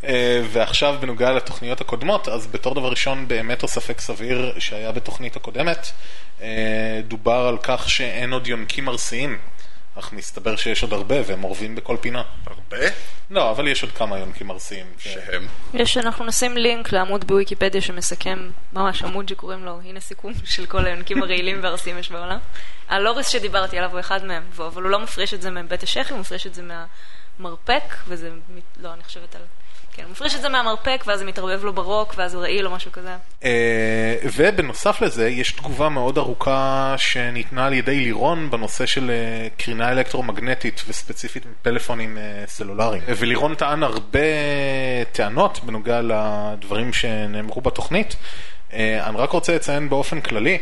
אה, ועכשיו בנוגע לתוכניות הקודמות, אז בתור דבר ראשון באמת או ספק סביר שהיה בתוכנית הקודמת, אה, דובר על כך שאין עוד יונקים ארסיים, אך מסתבר שיש עוד הרבה והם אורבים בכל פינה. הרבה? לא, אבל יש עוד כמה יונקים ארסיים. שהם. יש, אנחנו נשים לינק לעמוד בוויקיפדיה שמסכם, ממש עמוד שקוראים לו, הנה סיכום של כל היונקים הרעילים והארסיים יש בעולם. הלוריס שדיברתי עליו הוא אחד מהם, אבל הוא לא מפריש את זה מבית השחי, הוא מפריש את זה מהמרפק, וזה, לא, אני חושבת על... כן, הוא מפריש את זה מהמרפק, ואז זה מתערבב לו ברוק, ואז הוא רעיל או משהו כזה. אה, ובנוסף לזה, יש תגובה מאוד ארוכה שניתנה על ידי לירון בנושא של אה, קרינה אלקטרומגנטית וספציפית מפלאפונים אה, סלולריים. ולירון טען הרבה טענות בנוגע לדברים שנאמרו בתוכנית. אני רק רוצה לציין באופן כללי,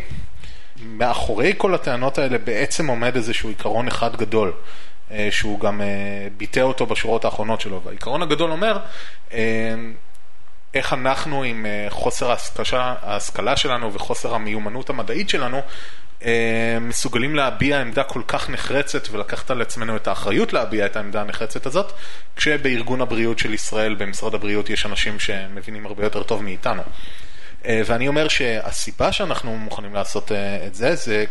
מאחורי כל הטענות האלה בעצם עומד איזשהו עיקרון אחד גדול. אה, שהוא גם אה, ביטא אותו בשורות האחרונות שלו, והעיקרון הגדול אומר אה, איך אנחנו עם חוסר ההשכלה, שלנו וחוסר המיומנות המדעית שלנו מסוגלים להביע עמדה כל כך נחרצת ולקחת על עצמנו את האחריות להביע את העמדה הנחרצת הזאת, כשבארגון הבריאות של ישראל, במשרד הבריאות, יש אנשים שמבינים הרבה יותר טוב מאיתנו. ואני אומר שהסיבה שאנחנו מוכנים לעשות את זה, זה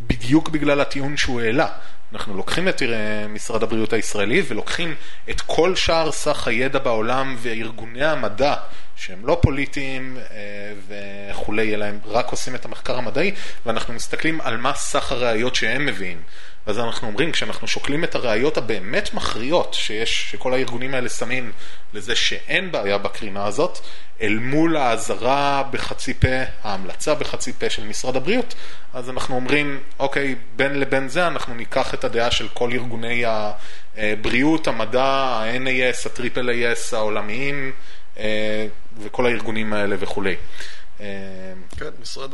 בדיוק בגלל הטיעון שהוא העלה. אנחנו לוקחים את אה, משרד הבריאות הישראלי ולוקחים את כל שאר סך הידע בעולם וארגוני המדע שהם לא פוליטיים אה, וכולי, אלא הם רק עושים את המחקר המדעי, ואנחנו מסתכלים על מה סך הראיות שהם מביאים. ואז אנחנו אומרים, כשאנחנו שוקלים את הראיות הבאמת מכריעות שיש, שכל הארגונים האלה שמים לזה שאין בעיה בקרינה הזאת, אל מול האזהרה בחצי פה, ההמלצה בחצי פה של משרד הבריאות, אז אנחנו אומרים, אוקיי, בין לבין זה אנחנו ניקח את הדעה של כל ארגוני הבריאות, המדע, ה-NAS, ה-Triple-AS העולמיים, אה, וכל הארגונים האלה וכולי. אה, כן, משרד,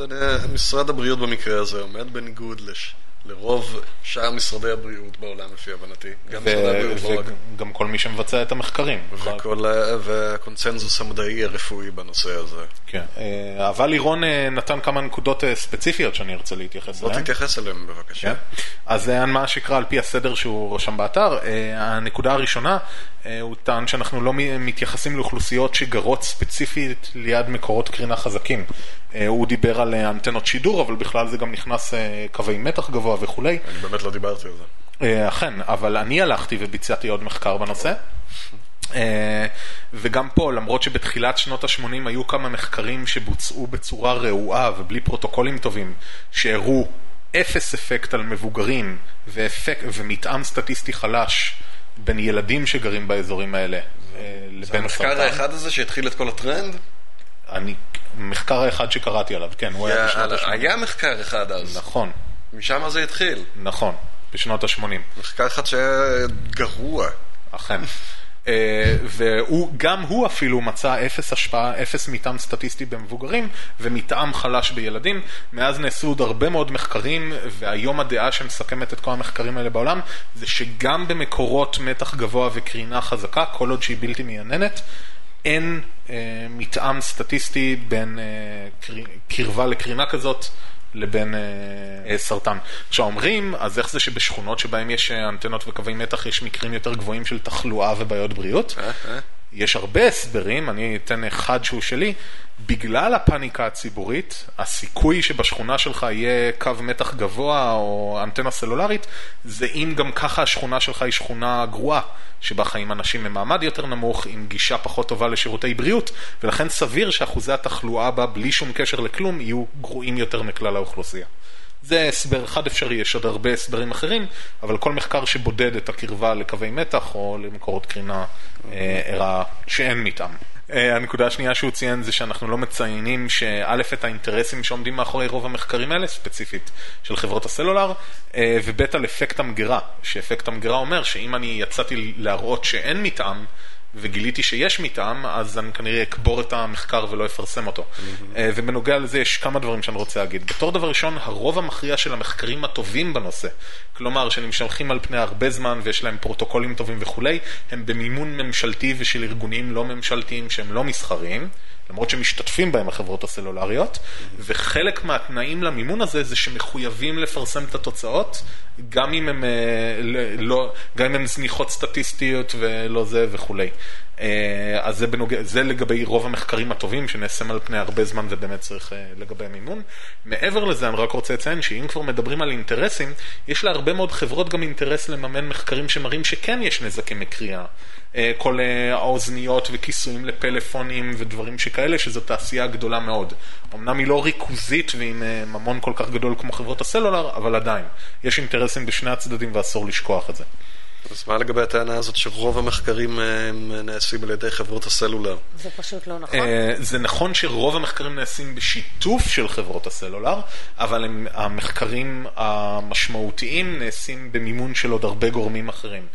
משרד הבריאות במקרה הזה עומד בניגוד לש, לרוב שאר משרדי הבריאות בעולם, לפי הבנתי. גם משרדי הבריאות, לא רק. וגם כל מי שמבצע את המחקרים. וכל, והקונצנזוס המדעי הרפואי בנושא הזה. כן. אה, אבל לירון אה, נתן כמה נקודות אה, ספציפיות שאני ארצה להתייחס בוא אליהן. תתייחס אליהם בבקשה. כן. אז מה שקרה על פי הסדר שהוא רשם באתר, הנקודה הראשונה, הוא טען שאנחנו לא מתייחסים לאוכלוסיות שגרות ספציפית ליד מקורות קרינה חזקים. אה, הוא דיבר על אה, אנטנות שידור, אבל בכלל זה גם נכנס אה, קווי מתח גבוה וכולי. אני באמת לא דיברתי על זה. אה, אכן, אבל אני הלכתי וביצעתי עוד מחקר בנושא. אה, וגם פה, למרות שבתחילת שנות ה-80 היו כמה מחקרים שבוצעו בצורה רעועה ובלי פרוטוקולים טובים, שהראו אפס אפקט על מבוגרים ואפק, ומתאם סטטיסטי חלש בין ילדים שגרים באזורים האלה אה, לבין המחקר הסרטן. האחד הזה שהתחיל את כל הטרנד, אני, מחקר האחד שקראתי עליו, כן, הוא היה בשנות היה, ה-80. היה מחקר אחד אז, נכון, משם זה התחיל. נכון, בשנות ה-80. מחקר אחד שהיה גרוע. אכן. אה, והוא, גם הוא אפילו מצא אפס השפעה, אפס מתאם סטטיסטי במבוגרים ומתאם חלש בילדים. מאז נעשו עוד הרבה מאוד מחקרים, והיום הדעה שמסכמת את כל המחקרים האלה בעולם, זה שגם במקורות מתח גבוה וקרינה חזקה, כל עוד שהיא בלתי מייננת, אין אה, מתאם סטטיסטי בין אה, קר... קרבה לקרינה כזאת לבין אה, אה, סרטן. עכשיו אומרים, אז איך זה שבשכונות שבהם יש אה, אנטנות וקווי מתח יש מקרים יותר גבוהים של תחלואה ובעיות בריאות? יש הרבה הסברים, אני אתן אחד שהוא שלי. בגלל הפאניקה הציבורית, הסיכוי שבשכונה שלך יהיה קו מתח גבוה או אנטנה סלולרית, זה אם גם ככה השכונה שלך היא שכונה גרועה, שבה חיים אנשים ממעמד יותר נמוך, עם גישה פחות טובה לשירותי בריאות, ולכן סביר שאחוזי התחלואה בה, בלי שום קשר לכלום, יהיו גרועים יותר מכלל האוכלוסייה. זה הסבר אחד אפשרי, יש עוד הרבה הסברים אחרים, אבל כל מחקר שבודד את הקרבה לקווי מתח או למקורות קרינה אה, הראה שאין מתאם. אה, הנקודה השנייה שהוא ציין זה שאנחנו לא מציינים שא' את האינטרסים שעומדים מאחורי רוב המחקרים האלה, ספציפית של חברות הסלולר, אה, וב' על אפקט המגירה, שאפקט המגירה אומר שאם אני יצאתי להראות שאין מתאם, וגיליתי שיש מתאם, אז אני כנראה אקבור את המחקר ולא אפרסם אותו. אה, ובנוגע לזה יש כמה דברים שאני רוצה להגיד. בתור דבר ראשון, הרוב המכריע של המחקרים הטובים בנושא, כלומר שנמשכים על פני הרבה זמן ויש להם פרוטוקולים טובים וכולי, הם במימון ממשלתי ושל ארגונים לא ממשלתיים שהם לא מסחריים. למרות שמשתתפים בהם החברות הסלולריות, וחלק מהתנאים למימון הזה זה שמחויבים לפרסם את התוצאות, גם אם הם, אה, לא, גם אם הם זניחות סטטיסטיות ולא זה וכולי. אה, אז זה, בנוג... זה לגבי רוב המחקרים הטובים שנעשים על פני הרבה זמן ובאמת צריך אה, לגבי המימון. מעבר לזה אני רק רוצה לציין שאם כבר מדברים על אינטרסים, יש להרבה מאוד חברות גם אינטרס לממן מחקרים שמראים שכן יש נזקים מקריאה. אה, כל האוזניות וכיסויים לפלאפונים ודברים שכאלה, שזו תעשייה גדולה מאוד. אמנם היא לא ריכוזית ועם ממון כל כך גדול כמו חברות הסלולר, אבל עדיין, יש אינטרסים בשני הצדדים ואסור לשכוח את זה. אז מה לגבי הטענה הזאת שרוב המחקרים אה, נעשים על ידי חברות הסלולר? זה פשוט לא נכון. אה, זה נכון שרוב המחקרים נעשים בשיתוף של חברות הסלולר, אבל הם, המחקרים המשמעותיים נעשים במימון של עוד הרבה גורמים אחרים.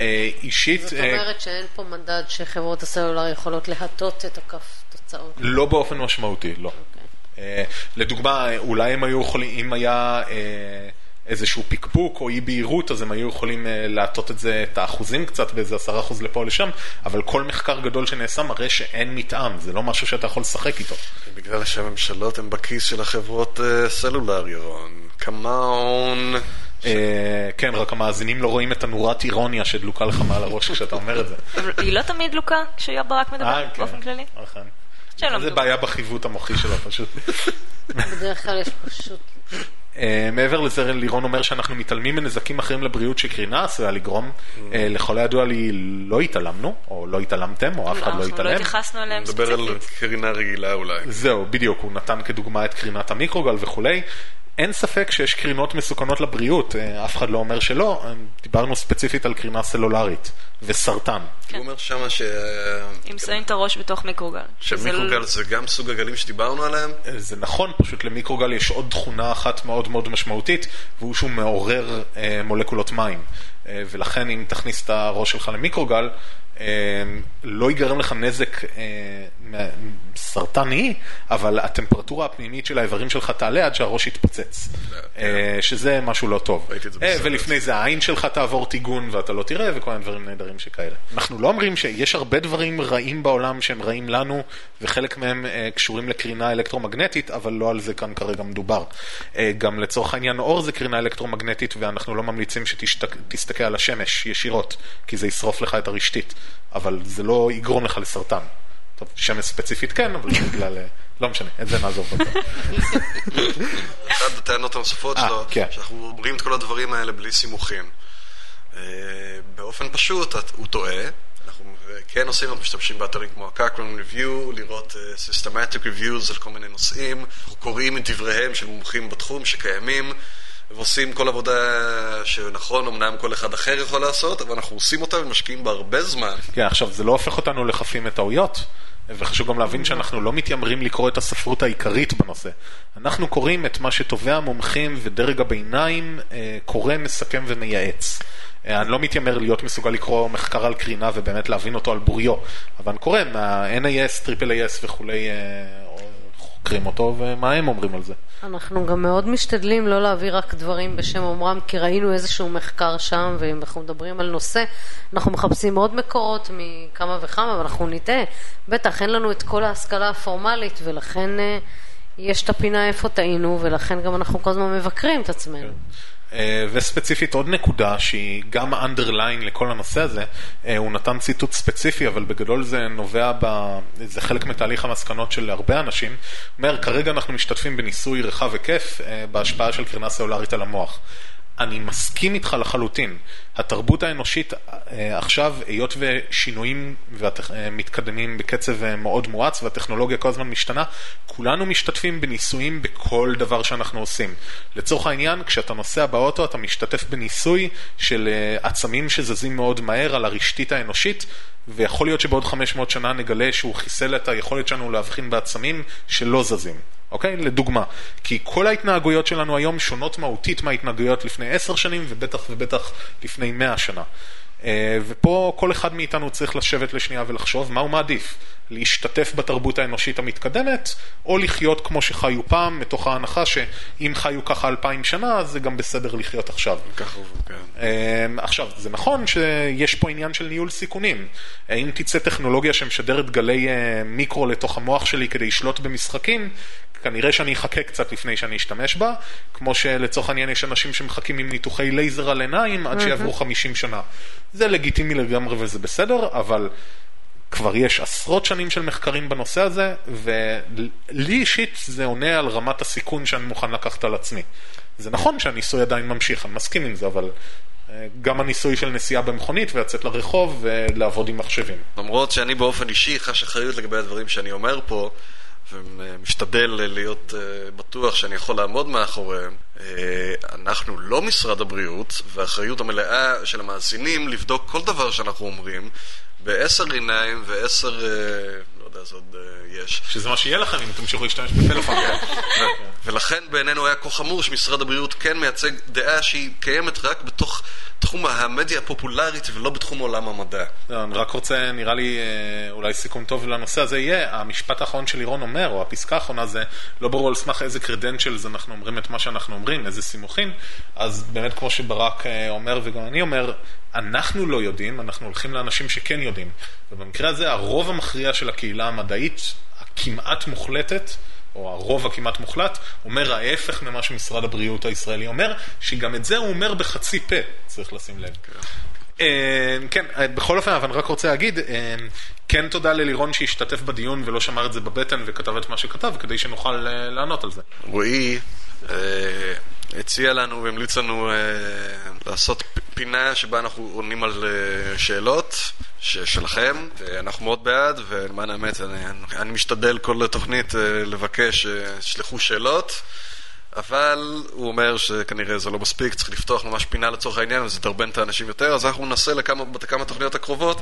אה, אישית... זאת אומרת שאין פה מדד שחברות הסלולר יכולות להטות את הכף תוצאות. לא באופן משמעותי, לא. אוקיי. לדוגמה, אולי הם היו יכולים, אם היה... איזשהו פיקפוק או אי בהירות, אז הם היו יכולים אה, להטות את זה, את האחוזים קצת, באיזה עשרה אחוז לפה או לשם, אבל כל מחקר גדול שנעשה מראה שאין מתאם, זה לא משהו שאתה יכול לשחק איתו. בגלל שהממשלות הן בכיס של החברות סלולר, ירון. כמון. אה, כן, רק המאזינים לא רואים את הנורת אירוניה שדלוקה לך מעל הראש כשאתה אומר את זה. היא לא תמיד דלוקה כשיואב ברק מדבר, כן. באופן כללי? נכון. זה בעיה בחיווט המוחי שלו פשוט. בדרך כלל יש פשוט Uh, מעבר לזה, לירון אומר שאנחנו מתעלמים מנזקים אחרים לבריאות שקרינה עשויה לגרום. Uh, לכל הידוע לי, לא התעלמנו, או לא התעלמתם, או אף אחד לא, לא התעלם. לא התייחסנו אליהם ספציפית. נדבר על קרינה רגילה אולי. זהו, בדיוק, הוא נתן כדוגמה את קרינת המיקרוגל וכולי. אין ספק שיש קרינות מסוכנות לבריאות, אה, אף אחד לא אומר שלא, דיברנו ספציפית על קרינה סלולרית וסרטן. כן. הוא אומר שמה ש... אם שמים את הראש בתוך מיקרוגל. שמיקרוגל לא- זה גם סוג הגלים שדיברנו עליהם? אה, זה נכון, פשוט למיקרוגל יש עוד תכונה אחת מאוד מאוד משמעותית, והוא שהוא מעורר אה, מולקולות מים. ולכן אם תכניס את הראש שלך למיקרוגל, לא ייגרם לך נזק אה, סרטני, אבל הטמפרטורה הפנימית של האיברים שלך תעלה עד שהראש יתפוצץ, כן. שזה משהו לא טוב. ולפני זה העין שלך תעבור טיגון ואתה לא תראה וכל מיני דברים נהדרים שכאלה. אנחנו לא אומרים שיש הרבה דברים רעים בעולם שהם רעים לנו, וחלק מהם קשורים לקרינה אלקטרומגנטית, אבל לא על זה כאן כרגע מדובר. גם לצורך העניין אור זה קרינה אלקטרומגנטית, ואנחנו לא ממליצים שתסתכל על השמש ישירות, כי זה ישרוף לך את הרשתית. אבל זה לא יגרום לך לסרטן. טוב, שמש ספציפית כן, אבל זה בגלל... אה, לא משנה, את זה נעזוב. אחת הטענות הנוספות אה, שלו, כן. שאנחנו אומרים את כל הדברים האלה בלי סימוכים. אה, באופן פשוט, הוא טועה. אנחנו כן עושים, אנחנו משתמשים באתרים כמו ה-Cochrane Review, לראות Systematic Reviews על כל מיני נושאים. אנחנו קוראים את דבריהם של מומחים בתחום שקיימים. ועושים כל עבודה שנכון, אמנם כל אחד אחר יכול לעשות, אבל אנחנו עושים אותה ומשקיעים בה הרבה זמן. כן, עכשיו, זה לא הופך אותנו לחפים מטעויות. וחשוב גם להבין שאנחנו לא מתיימרים לקרוא את הספרות העיקרית בנושא. אנחנו קוראים את מה שטובי המומחים ודרג הביניים אה, קורא, מסכם ומייעץ. אה, אני לא מתיימר להיות מסוגל לקרוא מחקר על קרינה ובאמת להבין אותו על בוריו, אבל אני קורא מה-NIS, AAAS וכולי אה, חוקרים אותו, ומה הם אומרים על זה. אנחנו גם מאוד משתדלים לא להביא רק דברים בשם אומרם, כי ראינו איזשהו מחקר שם, ואם אנחנו מדברים על נושא, אנחנו מחפשים עוד מקורות מכמה וכמה, ואנחנו נטעה. בטח, אין לנו את כל ההשכלה הפורמלית, ולכן uh, יש את הפינה איפה טעינו, ולכן גם אנחנו כל הזמן מבקרים את עצמנו. כן. אה, וספציפית עוד נקודה שהיא גם underline לכל הנושא הזה, אה, הוא נתן ציטוט ספציפי, אבל בגדול זה נובע, ב... זה חלק מתהליך המסקנות של הרבה אנשים. הוא אומר, כרגע אנחנו משתתפים בניסוי רחב היקף אה, בהשפעה של קרינה סלולרית על המוח. אני מסכים איתך לחלוטין. התרבות האנושית אה, עכשיו, היות ושינויים אה, מתקדמים בקצב אה, מאוד מואץ והטכנולוגיה כל הזמן משתנה, כולנו משתתפים בניסויים בכל דבר שאנחנו עושים. לצורך העניין, כשאתה נוסע באוטו אתה משתתף בניסוי של עצמים שזזים מאוד מהר על הרשתית האנושית, ויכול להיות שבעוד 500 שנה נגלה שהוא חיסל את היכולת שלנו להבחין בעצמים שלא זזים. אוקיי? לדוגמה. כי כל ההתנהגויות שלנו היום שונות מהותית מההתנהגויות לפני עשר שנים ובטח ובטח לפני מאה שנה. אה, ופה כל אחד מאיתנו צריך לשבת לשנייה ולחשוב מה הוא מעדיף. להשתתף בתרבות האנושית המתקדמת, או לחיות כמו שחיו פעם, מתוך ההנחה שאם חיו ככה אלפיים שנה, אז זה גם בסדר לחיות עכשיו. ככה כן. אמ, עכשיו, זה נכון שיש פה עניין של ניהול סיכונים. אם תצא טכנולוגיה שמשדרת גלי אה, מיקרו לתוך המוח שלי כדי לשלוט במשחקים, כנראה שאני אחכה קצת לפני שאני אשתמש בה, כמו שלצורך העניין יש אנשים שמחכים עם ניתוחי לייזר על עיניים עד שיעברו 50 שנה. זה לגיטימי לגמרי וזה בסדר, אבל כבר יש עשרות שנים של מחקרים בנושא הזה, ולי אישית זה עונה על רמת הסיכון שאני מוכן לקחת על עצמי. זה נכון שהניסוי עדיין ממשיך, אני מסכים עם זה, אבל אה, גם הניסוי של נסיעה במכונית ולצאת לרחוב ולעבוד עם מחשבים. למרות שאני באופן אישי חש אחריות לגבי הדברים שאני אומר פה, ומשתדל להיות אה, בטוח שאני יכול לעמוד מאחוריהם. אה, אנחנו לא משרד הבריאות, והאחריות המלאה של המאזינים לבדוק כל דבר שאנחנו אומרים בעשר עיניים ועשר... אה, לא יודע, זה עוד יש. שזה מה שיהיה לכם אם תמשיכו להשתמש בפלאפון. ולכן בעינינו היה כה חמור שמשרד הבריאות כן מייצג דעה שהיא קיימת רק בתוך תחום המדיה הפופולרית ולא בתחום עולם המדע. לא, אני רק רוצה, נראה לי אה, אולי סיכום טוב לנושא הזה יהיה, המשפט האחרון של לירון אומר, או הפסקה האחרונה זה, לא ברור על סמך איזה קרדנצ'לס אנחנו אומרים את מה שאנחנו אומרים, איזה סימוכים, אז באמת כמו שברק אה, אומר וגם אני אומר, אנחנו לא יודעים, אנחנו הולכים לאנשים שכן יודעים. ובמקרה הזה הרוב המכריע של הקהילה המדעית, הכמעט מוחלטת, או הרוב הכמעט מוחלט, אומר ההפך ממה שמשרד הבריאות הישראלי אומר, שגם את זה הוא אומר בחצי פה, צריך לשים לב. אה, כן, אה, בכל אופן, אבל אני רק רוצה להגיד, אה, כן תודה ללירון שהשתתף בדיון ולא שמר את זה בבטן וכתב את מה שכתב, כדי שנוכל לענות על זה. רועי הציע לנו והמליץ לנו לעשות פינה שבה אנחנו עונים על שאלות. שלכם, ואנחנו מאוד בעד, ולמען האמת, אני, אני משתדל כל תוכנית אה, לבקש שישלחו שאלות. אבל הוא אומר שכנראה זה לא מספיק, צריך לפתוח ממש פינה לצורך העניין, וזה ידרבן את האנשים יותר, אז אנחנו ננסה לכמה, בכמה תוכניות הקרובות,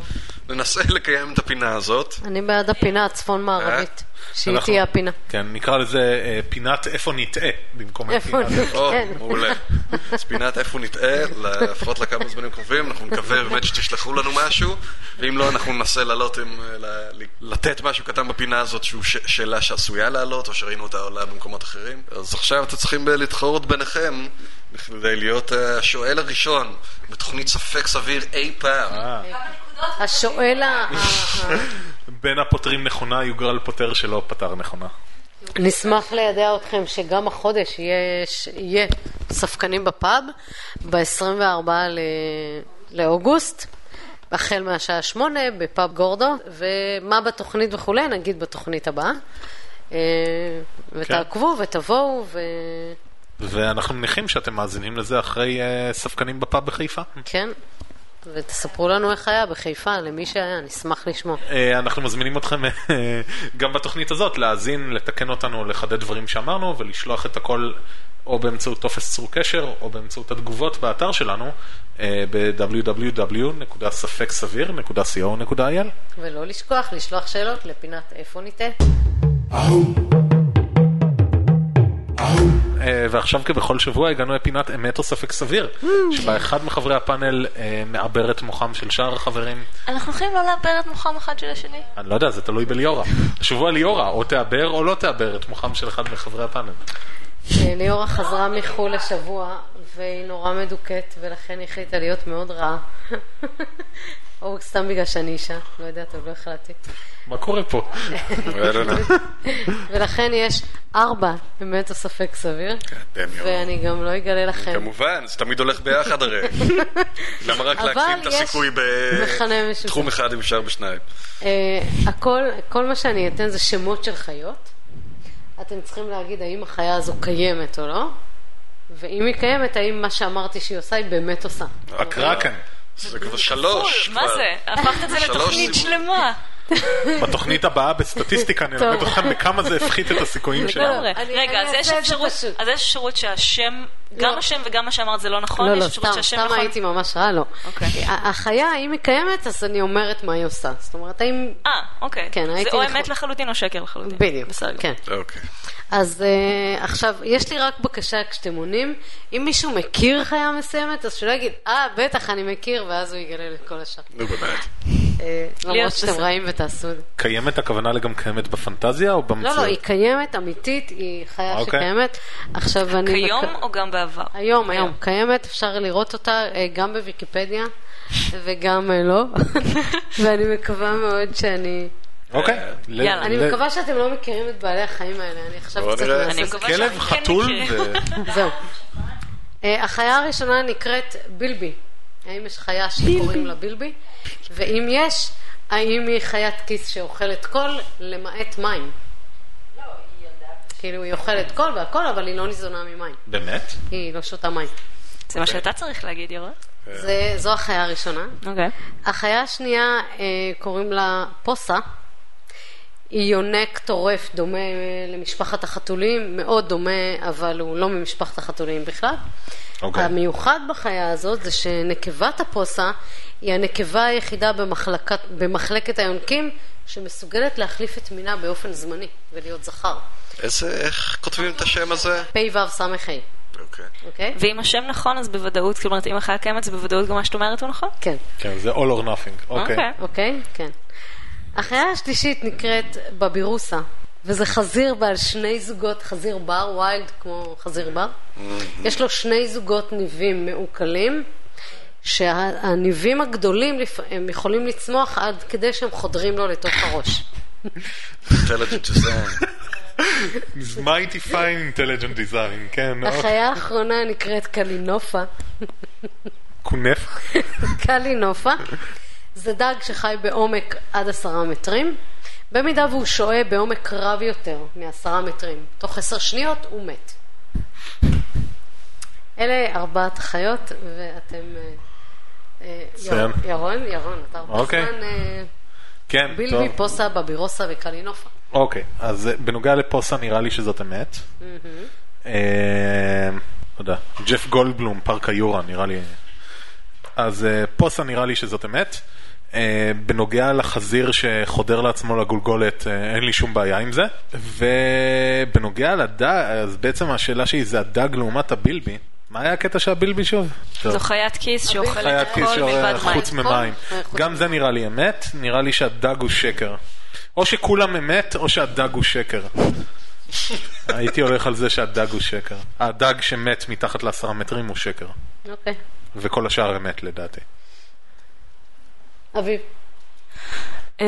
ננסה לקיים את הפינה הזאת. אני בעד הפינה הצפון-מערבית, שהיא תהיה הפינה. כן, נקרא לזה אה, פינת איפה נטעה, במקום הפינה. איפה נטעה, כן. מעולה. אז פינת איפה נטעה, לפחות לכמה זמנים קרובים, אנחנו נקווה באמת שתשלחו לנו משהו, ואם לא, אנחנו ננסה לעלות עם, לתת משהו קטן בפינה הזאת, שהוא שאלה שעשויה לעלות, או שראינו אותה עולה במקומות אחרים. אז עכשיו אתה צריכים להתחרות ביניכם כדי להיות השואל הראשון בתוכנית ספק סביר אי פעם. אה. השואל ה... בין הפותרים נכונה, יוגרל פותר שלא פתר נכונה. נשמח לידע אתכם שגם החודש יש, יהיה ספקנים בפאב ב-24 לאוגוסט, החל מהשעה שמונה בפאב גורדו, ומה בתוכנית וכולי, נגיד בתוכנית הבאה. אה, ותעקבו כן. ותבואו ו... ואנחנו מניחים שאתם מאזינים לזה אחרי uh, ספקנים בפאב בחיפה. כן, ותספרו לנו איך היה בחיפה, למי שהיה, נשמח לשמוע. Uh, אנחנו מזמינים אתכם uh, גם בתוכנית הזאת להאזין, לתקן אותנו, לחדד דברים שאמרנו ולשלוח את הכל או באמצעות טופס צור קשר או באמצעות התגובות באתר שלנו uh, ב-www.ספקסביר.co.il ולא לשכוח לשלוח שאלות לפינת איפה ניתן. אה, ועכשיו כבכל שבוע הגענו לפינת אמת או ספק סביר, שבה אחד מחברי הפאנל אה, מעבר את מוחם של שאר החברים. אנחנו יכולים לא לעבר את מוחם אחד של השני? אני לא יודע, זה תלוי בליאורה. השבוע ליאורה, או תעבר או לא תעבר את מוחם של אחד מחברי הפאנל. אה, ליאורה חזרה מחו"ל השבוע, והיא נורא מדוכאת, ולכן היא החליטה להיות מאוד רעה. או סתם בגלל שאני אישה, לא יודעת, עוד לא החלטתי. מה קורה פה? ולכן יש ארבע אמת או ספק סביר, ואני גם לא אגלה לכם. כמובן, זה תמיד הולך ביחד הרי. למה רק להקטין את הסיכוי בתחום אחד אם אפשר בשניים? אה, כל מה שאני אתן זה שמות של חיות. אתם צריכים להגיד האם החיה הזו קיימת או לא, ואם היא קיימת, האם מה שאמרתי שהיא עושה, היא באמת עושה. הקרקן. זה כבר שלוש. מה זה? הפכת את זה לתוכנית שלמה. בתוכנית הבאה בסטטיסטיקה נלמד אתכם בכמה זה הפחית את הסיכויים שלנו. רגע, אז יש אפשרות שהשם, גם השם וגם מה שאמרת זה לא נכון? לא, לא, סתם נכון? הייתי ממש רעה, לא. אוקיי. החיה, אם היא קיימת, אז אני אומרת מה היא עושה. זאת אומרת, האם... אה, אוקיי. כן. זה או אמת לחלוטין או שקר לחלוטין. בדיוק, כן. אוקיי. אז uh, עכשיו, יש לי רק בקשה כשאתם עונים, אם מישהו מכיר חיה מסוימת, אז שלא יגיד, אה, בטח, אני מכיר, ואז הוא יגלה את כל השאר. נו, באמת. אה, למרות שאתם. רעים ותעשו את זה. קיימת הכוונה גם קיימת בפנטזיה או לא, במציאות? לא, היא קיימת, אמיתית, היא חיה אוקיי. שקיימת. עכשיו אני... כיום מק- או גם בעבר? היום, היום, קיימת, אפשר לראות אותה אה, גם בוויקיפדיה וגם אה, לא, ואני מקווה מאוד שאני... אוקיי. אני מקווה שאתם לא מכירים את בעלי החיים האלה, אני עכשיו קצת. מקווה כלב, כן חתול מכירים. ו... זהו. החיה הראשונה נקראת בילבי. האם יש חיה שקוראים לה בילבי? ואם יש, האם היא חיית כיס שאוכלת קול למעט מים? כאילו היא אוכלת קול והכל, אבל היא לא ניזונה ממים. באמת? היא לא שותה מים. זה מה שאתה צריך להגיד, ירון. זה, זו החיה הראשונה. אוקיי. החיה השנייה אה, קוראים לה פוסה. היא יונק טורף דומה למשפחת החתולים, מאוד דומה, אבל הוא לא ממשפחת החתולים בכלל. אוקיי. המיוחד בחיה הזאת זה שנקבת הפוסה היא הנקבה היחידה במחלקת, במחלקת היונקים שמסוגלת להחליף את מינה באופן זמני ולהיות זכר. איזה, איך כותבים את השם הזה? פ"ו ס"ה, אוקיי. אוקיי? ואם השם נכון, אז בוודאות, זאת אומרת, אם החיה קיימת, זה בוודאות גם מה שאת אומרת הוא נכון? כן. כן, זה all or nothing. אוקיי. אוקיי? כן. החיה השלישית נקראת בבירוסה, וזה חזיר בעל שני זוגות, חזיר בר, ויילד כמו חזיר בר. יש לו שני זוגות ניבים מעוקלים, שהניבים הגדולים הם יכולים לצמוח עד כדי שהם חודרים לו לתוך הראש. It's mighty fine intelligent design, כן. החיה האחרונה נקראת קלינופה. קונף. קלינופה זה דג שחי בעומק עד עשרה מטרים. במידה והוא שוהה בעומק רב יותר מעשרה מטרים, תוך עשר שניות הוא מת. אלה ארבעת החיות, ואתם... אה, אה, מצוין. ירון, ירון, אתה הרבה אוקיי. זמן... אה, כן, בילבי, טוב. פוסה, בבירוסה וקלינופה. אוקיי, אז בנוגע לפוסה נראה לי שזאת אמת. אה, לא ג'ף גולדבלום, פארק היורה, נראה לי. אז פוסה נראה לי שזאת אמת. אה, בנוגע לחזיר שחודר לעצמו לגולגולת, אה, אין לי שום בעיה עם זה. ובנוגע לדג, אז בעצם השאלה שלי זה הדג לעומת הבילבי. מה היה הקטע של הבילבי שוב? טוב. זו חיית כיס שאוכלת חיית כיס הכל מלבד מים. חוץ ממים. גם זה נראה לי אמת, נראה לי שהדג הוא שקר. או שכולם אמת, או שהדג הוא שקר. הייתי הולך על זה שהדג הוא שקר. הדג שמת מתחת לעשרה מטרים הוא שקר. אוקיי. וכל השאר אמת לדעתי. אביב. אמ,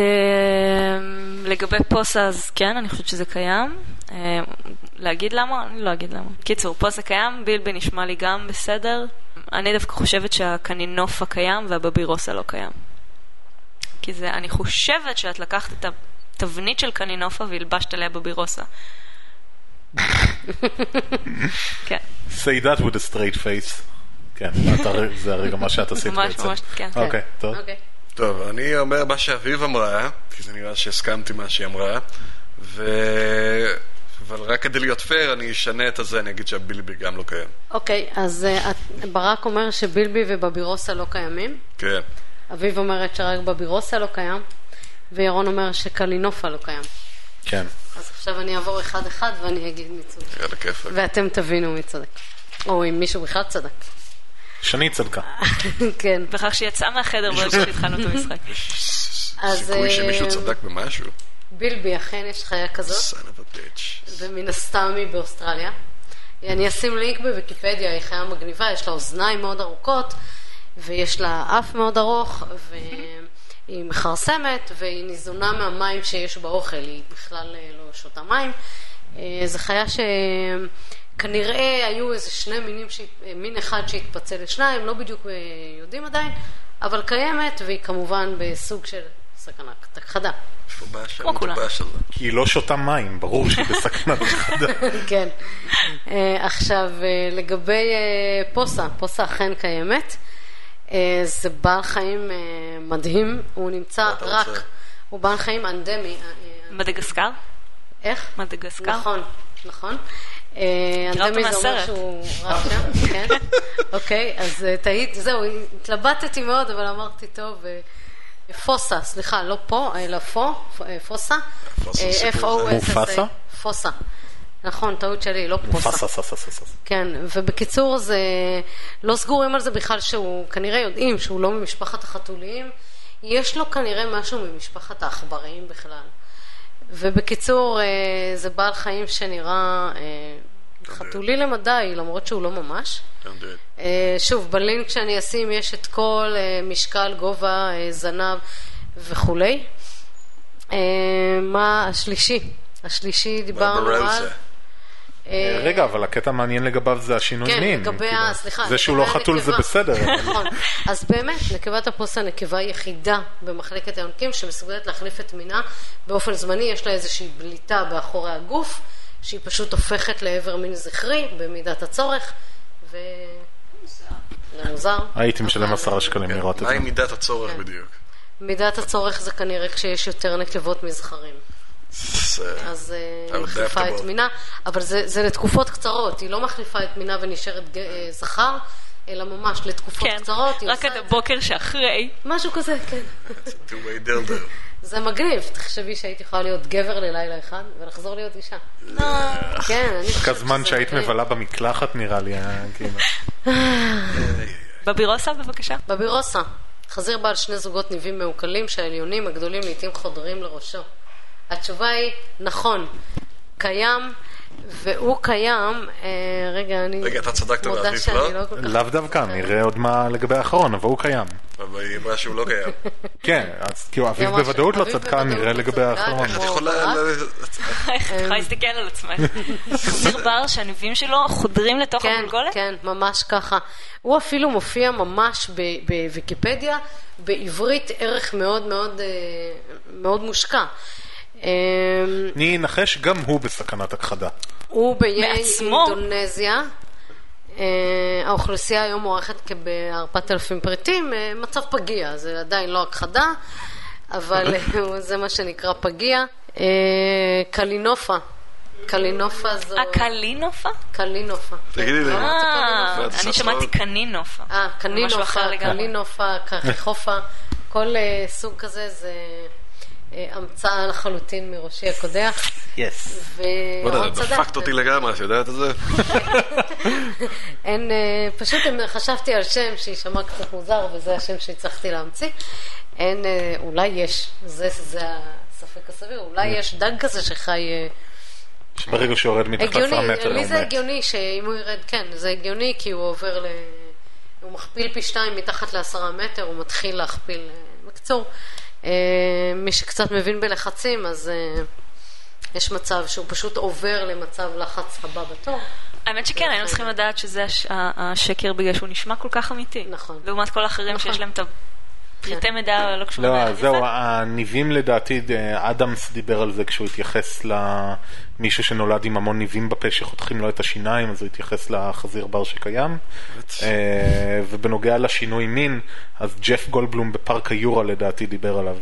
לגבי פוסה, אז כן, אני חושבת שזה קיים. אמ, להגיד למה? אני לא אגיד למה. קיצור, פוסה קיים, בילבי נשמע לי גם בסדר. אני דווקא חושבת שהקנינופה קיים והבבירוסה לא קיים. כי זה, אני חושבת שאת לקחת את התבנית של קנינופה והלבשת עליה בבירוסה. כן, say that with a straight face. כן, זה הרגע מה שאת עשית ממש בעצם. ממש, כן. אוקיי, טוב. טוב, אני אומר מה שאביב אמרה, כי זה נראה שהסכמתי מה שהיא אמרה, ו... אבל רק כדי להיות פייר, אני אשנה את הזה, אני אגיד שהבילבי גם לא קיים. אוקיי, אז אה, את- ברק אומר שבילבי ובבירוסה לא קיימים. כן. אביב אומרת שרק בבירוסה לא קיים, וירון אומר שקלינופה לא קיים. כן. אז עכשיו אני אעבור אחד-אחד ואני אגיד מי צודק. יאללה כיף. ואתם תבינו מי צודק. או אם מישהו בכלל צדק. שני צדקה. כן. בכך שיצאה מהחדר ברגע שהתחלנו את המשחק. אז, סיכוי שמישהו אה, צדק במשהו. בילבי, אכן יש חיה כזאת, son of a bitch. ומן הסתם היא באוסטרליה. אני אשים לינק בוויקיפדיה, היא חיה מגניבה, יש לה אוזניים מאוד ארוכות, ויש לה אף מאוד ארוך, והיא מכרסמת, והיא ניזונה מהמים שיש באוכל, היא בכלל אה, לא שותה מים. אה, זו חיה שכנראה היו איזה שני מינים, מין אחד שהתפצל לשניים, לא בדיוק אה, יודעים עדיין, אבל קיימת, והיא כמובן בסוג של סכנה הכחדה. איפה בא השם כמו כולם. המטופש הזה? כי היא לא שותה מים, ברור שהיא בסכנת חדה. כן. אה, עכשיו, אה, לגבי פוסה, פוסה אכן קיימת. זה בעל חיים מדהים, הוא נמצא רק, רוצה? הוא בעל חיים אנדמי. מדגסקר? איך? מדגסקר? נכון, נכון. אה, אנדמי זה אומר. שהוא רק שם, כן. אוקיי, אז אה, תהית, זהו, התלבטתי מאוד, אבל אמרתי, טוב, אה, פוסה, סליחה, לא פה, אלא פה, אה, פוסה. פוסה? פוסה. נכון, טעות שלי, לא פוסה. כן, ובקיצור זה, לא סגורים על זה בכלל שהוא, כנראה יודעים שהוא לא ממשפחת החתוליים. יש לו כנראה משהו ממשפחת העכבריים בכלל. ובקיצור, אה, זה בעל חיים שנראה אה, חתולי למדי, למרות שהוא לא ממש. אה, שוב, בלינק שאני אשים יש את כל משקל, גובה, זנב וכולי. מה השלישי? השלישי דיברנו על... ברברוסה. אה, רגע, אבל הקטע המעניין לגביו זה השינוי כן, מין. לגבי כאילו. ה... סליחה. זה שהוא לא חתול זה. בסדר. אבל- נכון. אז באמת, נקבת הפוסט הנקבה היחידה במחלקת היונקים שמסוגלת להחליף את מינה באופן זמני, יש לה איזושהי בליטה באחורי הגוף, שהיא פשוט הופכת לעבר מין זכרי במידת הצורך, ו... זה מוזר. הייתי אבל- משלם עשרה שקלים לראות את מה זה. עם מידת הצורך כן. בדיוק? מידת הצורך זה כנראה כשיש יותר נקבות מזכרים. אז אה, היא would מחליפה את. מינה, אבל זה, זה לתקופות קצרות, היא לא מחליפה את מינה ונשארת אה, זכר, אלא ממש לתקופות כן, קצרות. היא רק עד. הבוקר שאחרי. משהו כזה, כן. זה מגניב, תחשבי שהייתי יכולה להיות גבר ללילה אחד ולחזור להיות אישה. כן, אני חושבת שזה כזמן שהיית. מבלה במקלחת נראה לי, אה, כאילו. בבירוסה בבקשה. בבירוסה, חזיר בעל שני זוגות ניבים מעוקלים שהעליונים הגדולים לעיתים חודרים לראשו. התשובה היא, נכון, קיים, והוא קיים, אה, רגע, אני רגע, אתה צדקת מודה להחליף, שאני לא? לא כל כך... לאו דווקא, נראה עוד מה לגבי האחרון, אבל הוא קיים. אבל היא אמרה שהוא לא קיים. כן, אז כאילו אביב ממש, בוודאות לא אביב צדקה, בוודאות נראה לא לגבי צדקה, האחרון. את יכולה... ברק? ל- איך את יכולה להסתכל על עצמך? חזיר בר שהניבים שלו חודרים לתוך כן? כן, ממש ככה. הוא אפילו מופיע ממש ב- בוויקיפדיה, בעברית ערך מאוד מאוד, אה, מאוד מושקע. אה, אני אנחש, גם הוא בסכנת הכחדה. הוא באיי מעצמו? אינדונזיה. אה, האוכלוסייה היום מוערכת כב-4,000 פריטים, אה, מצב פגיע, זה עדיין לא הכחדה, אבל אה, זה מה שנקרא פגיע. אה, קלינופה, קלינופה זו... הקלינופה? קלינופה. תגידי לי. אה, קלינופה? אני שמעתי קנינופה. אה, קנינופה. קלינופה, קרחיחופה, כל אה, סוג כזה זה המצאה לחלוטין מראשי הקודח. יס. צדק. דפקת אותי לגמרי, את יודעת את זה? אין, אה, פשוט אם חשבתי על שם שיישמע קצת מוזר, וזה השם שהצלחתי להמציא. אין, אה, אולי יש, זה, זה הספק הסביר, אולי יש דג כזה שחי... אה, ברגע שהוא יורד מתחת הגיוני, למטר, לי זה. הגיוני שאם הוא ירד, כן, זה הגיוני כי הוא עובר ל... הוא מכפיל פי שתיים מתחת לעשרה מטר, הוא מתחיל להכפיל. אה, בקיצור, אה, מי שקצת מבין בלחצים, אז אה, יש מצב שהוא פשוט עובר למצב לחץ הבא בתור. האמת שכן, היינו צריכים לדעת שזה הש- ה- השקר בגלל שהוא נשמע כל כך אמיתי. נכון. לעומת כל האחרים נכון. שיש להם את הפרטי מידע לא קשורים לא, לאף זהו. הניבים לדעתי, אה, אדמס דיבר על זה כשהוא התייחס למישהו שנולד עם המון ניבים בפה שחותכים לו את השיניים, אז הוא התייחס לחזיר בר שקיים. אה, ובנוגע לשינוי מין, אז ג'ף גולדבלום בפארק היורה לדעתי דיבר עליו.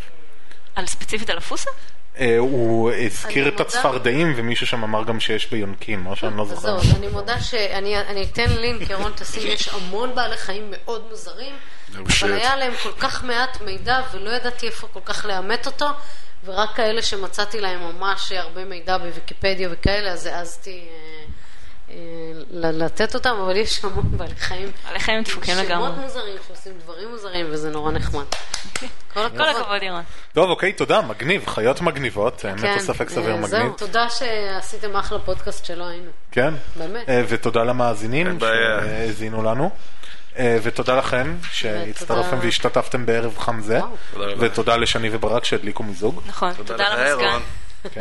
על ספציפית על הפוסה? אה, הוא הזכיר את הצפרדעים ומישהו שם אמר גם שיש ביונקים, או שאני לא אז זוכר. אז אני מודה שאני אני אתן לינק, ירון תשים, יש המון בעלי חיים מאוד מוזרים, אבל. היה להם כל כך מעט מידע ולא ידעתי איפה כל כך לאמת אותו, ורק כאלה שמצאתי להם ממש הרבה מידע בוויקיפדיה וכאלה, אז העזתי אה, אה, לתת אותם, אבל יש המון בעלי חיים. בעלי חיים דפוקים שמות לגמרי. מוזרים שעושים דברים מוזרים, וזה נורא נחמד. כל כל הכבוד. ירון. טוב, אוקיי, תודה, מגניב, חיות מגניבות, אין כן, פה ספק סביר מגניב. זהו, תודה שעשיתם אחלה פודקאסט שלא היינו. כן. באמת. אה, ותודה למאזינים. שהאזינו לנו. אה, ותודה לכם שהצטרפתם. והשתתפתם בערב חם זה. ותודה לשני וברק שהדליקו מיזוג. נכון, תודה למזגן. ירון.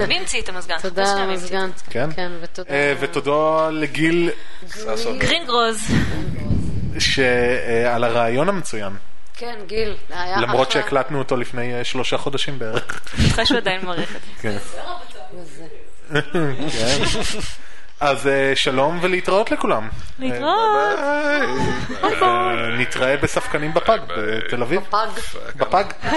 מי המציא את המזגן? תודה על המזגן. כן. כן, ותודה. אה, ותודה לגיל. גרינגרוז. שעל הרעיון המצוין. כן, גיל. היה למרות אחלה. שהקלטנו אותו לפני אה, שלושה חודשים בערך. אחרי שהוא עדיין מערכת. כן. וזה. אז אה, שלום ולהתראות לכולם. להתראות. אה, אה, נתראה בספקנים בפג בתל אביב. בפג. בפג.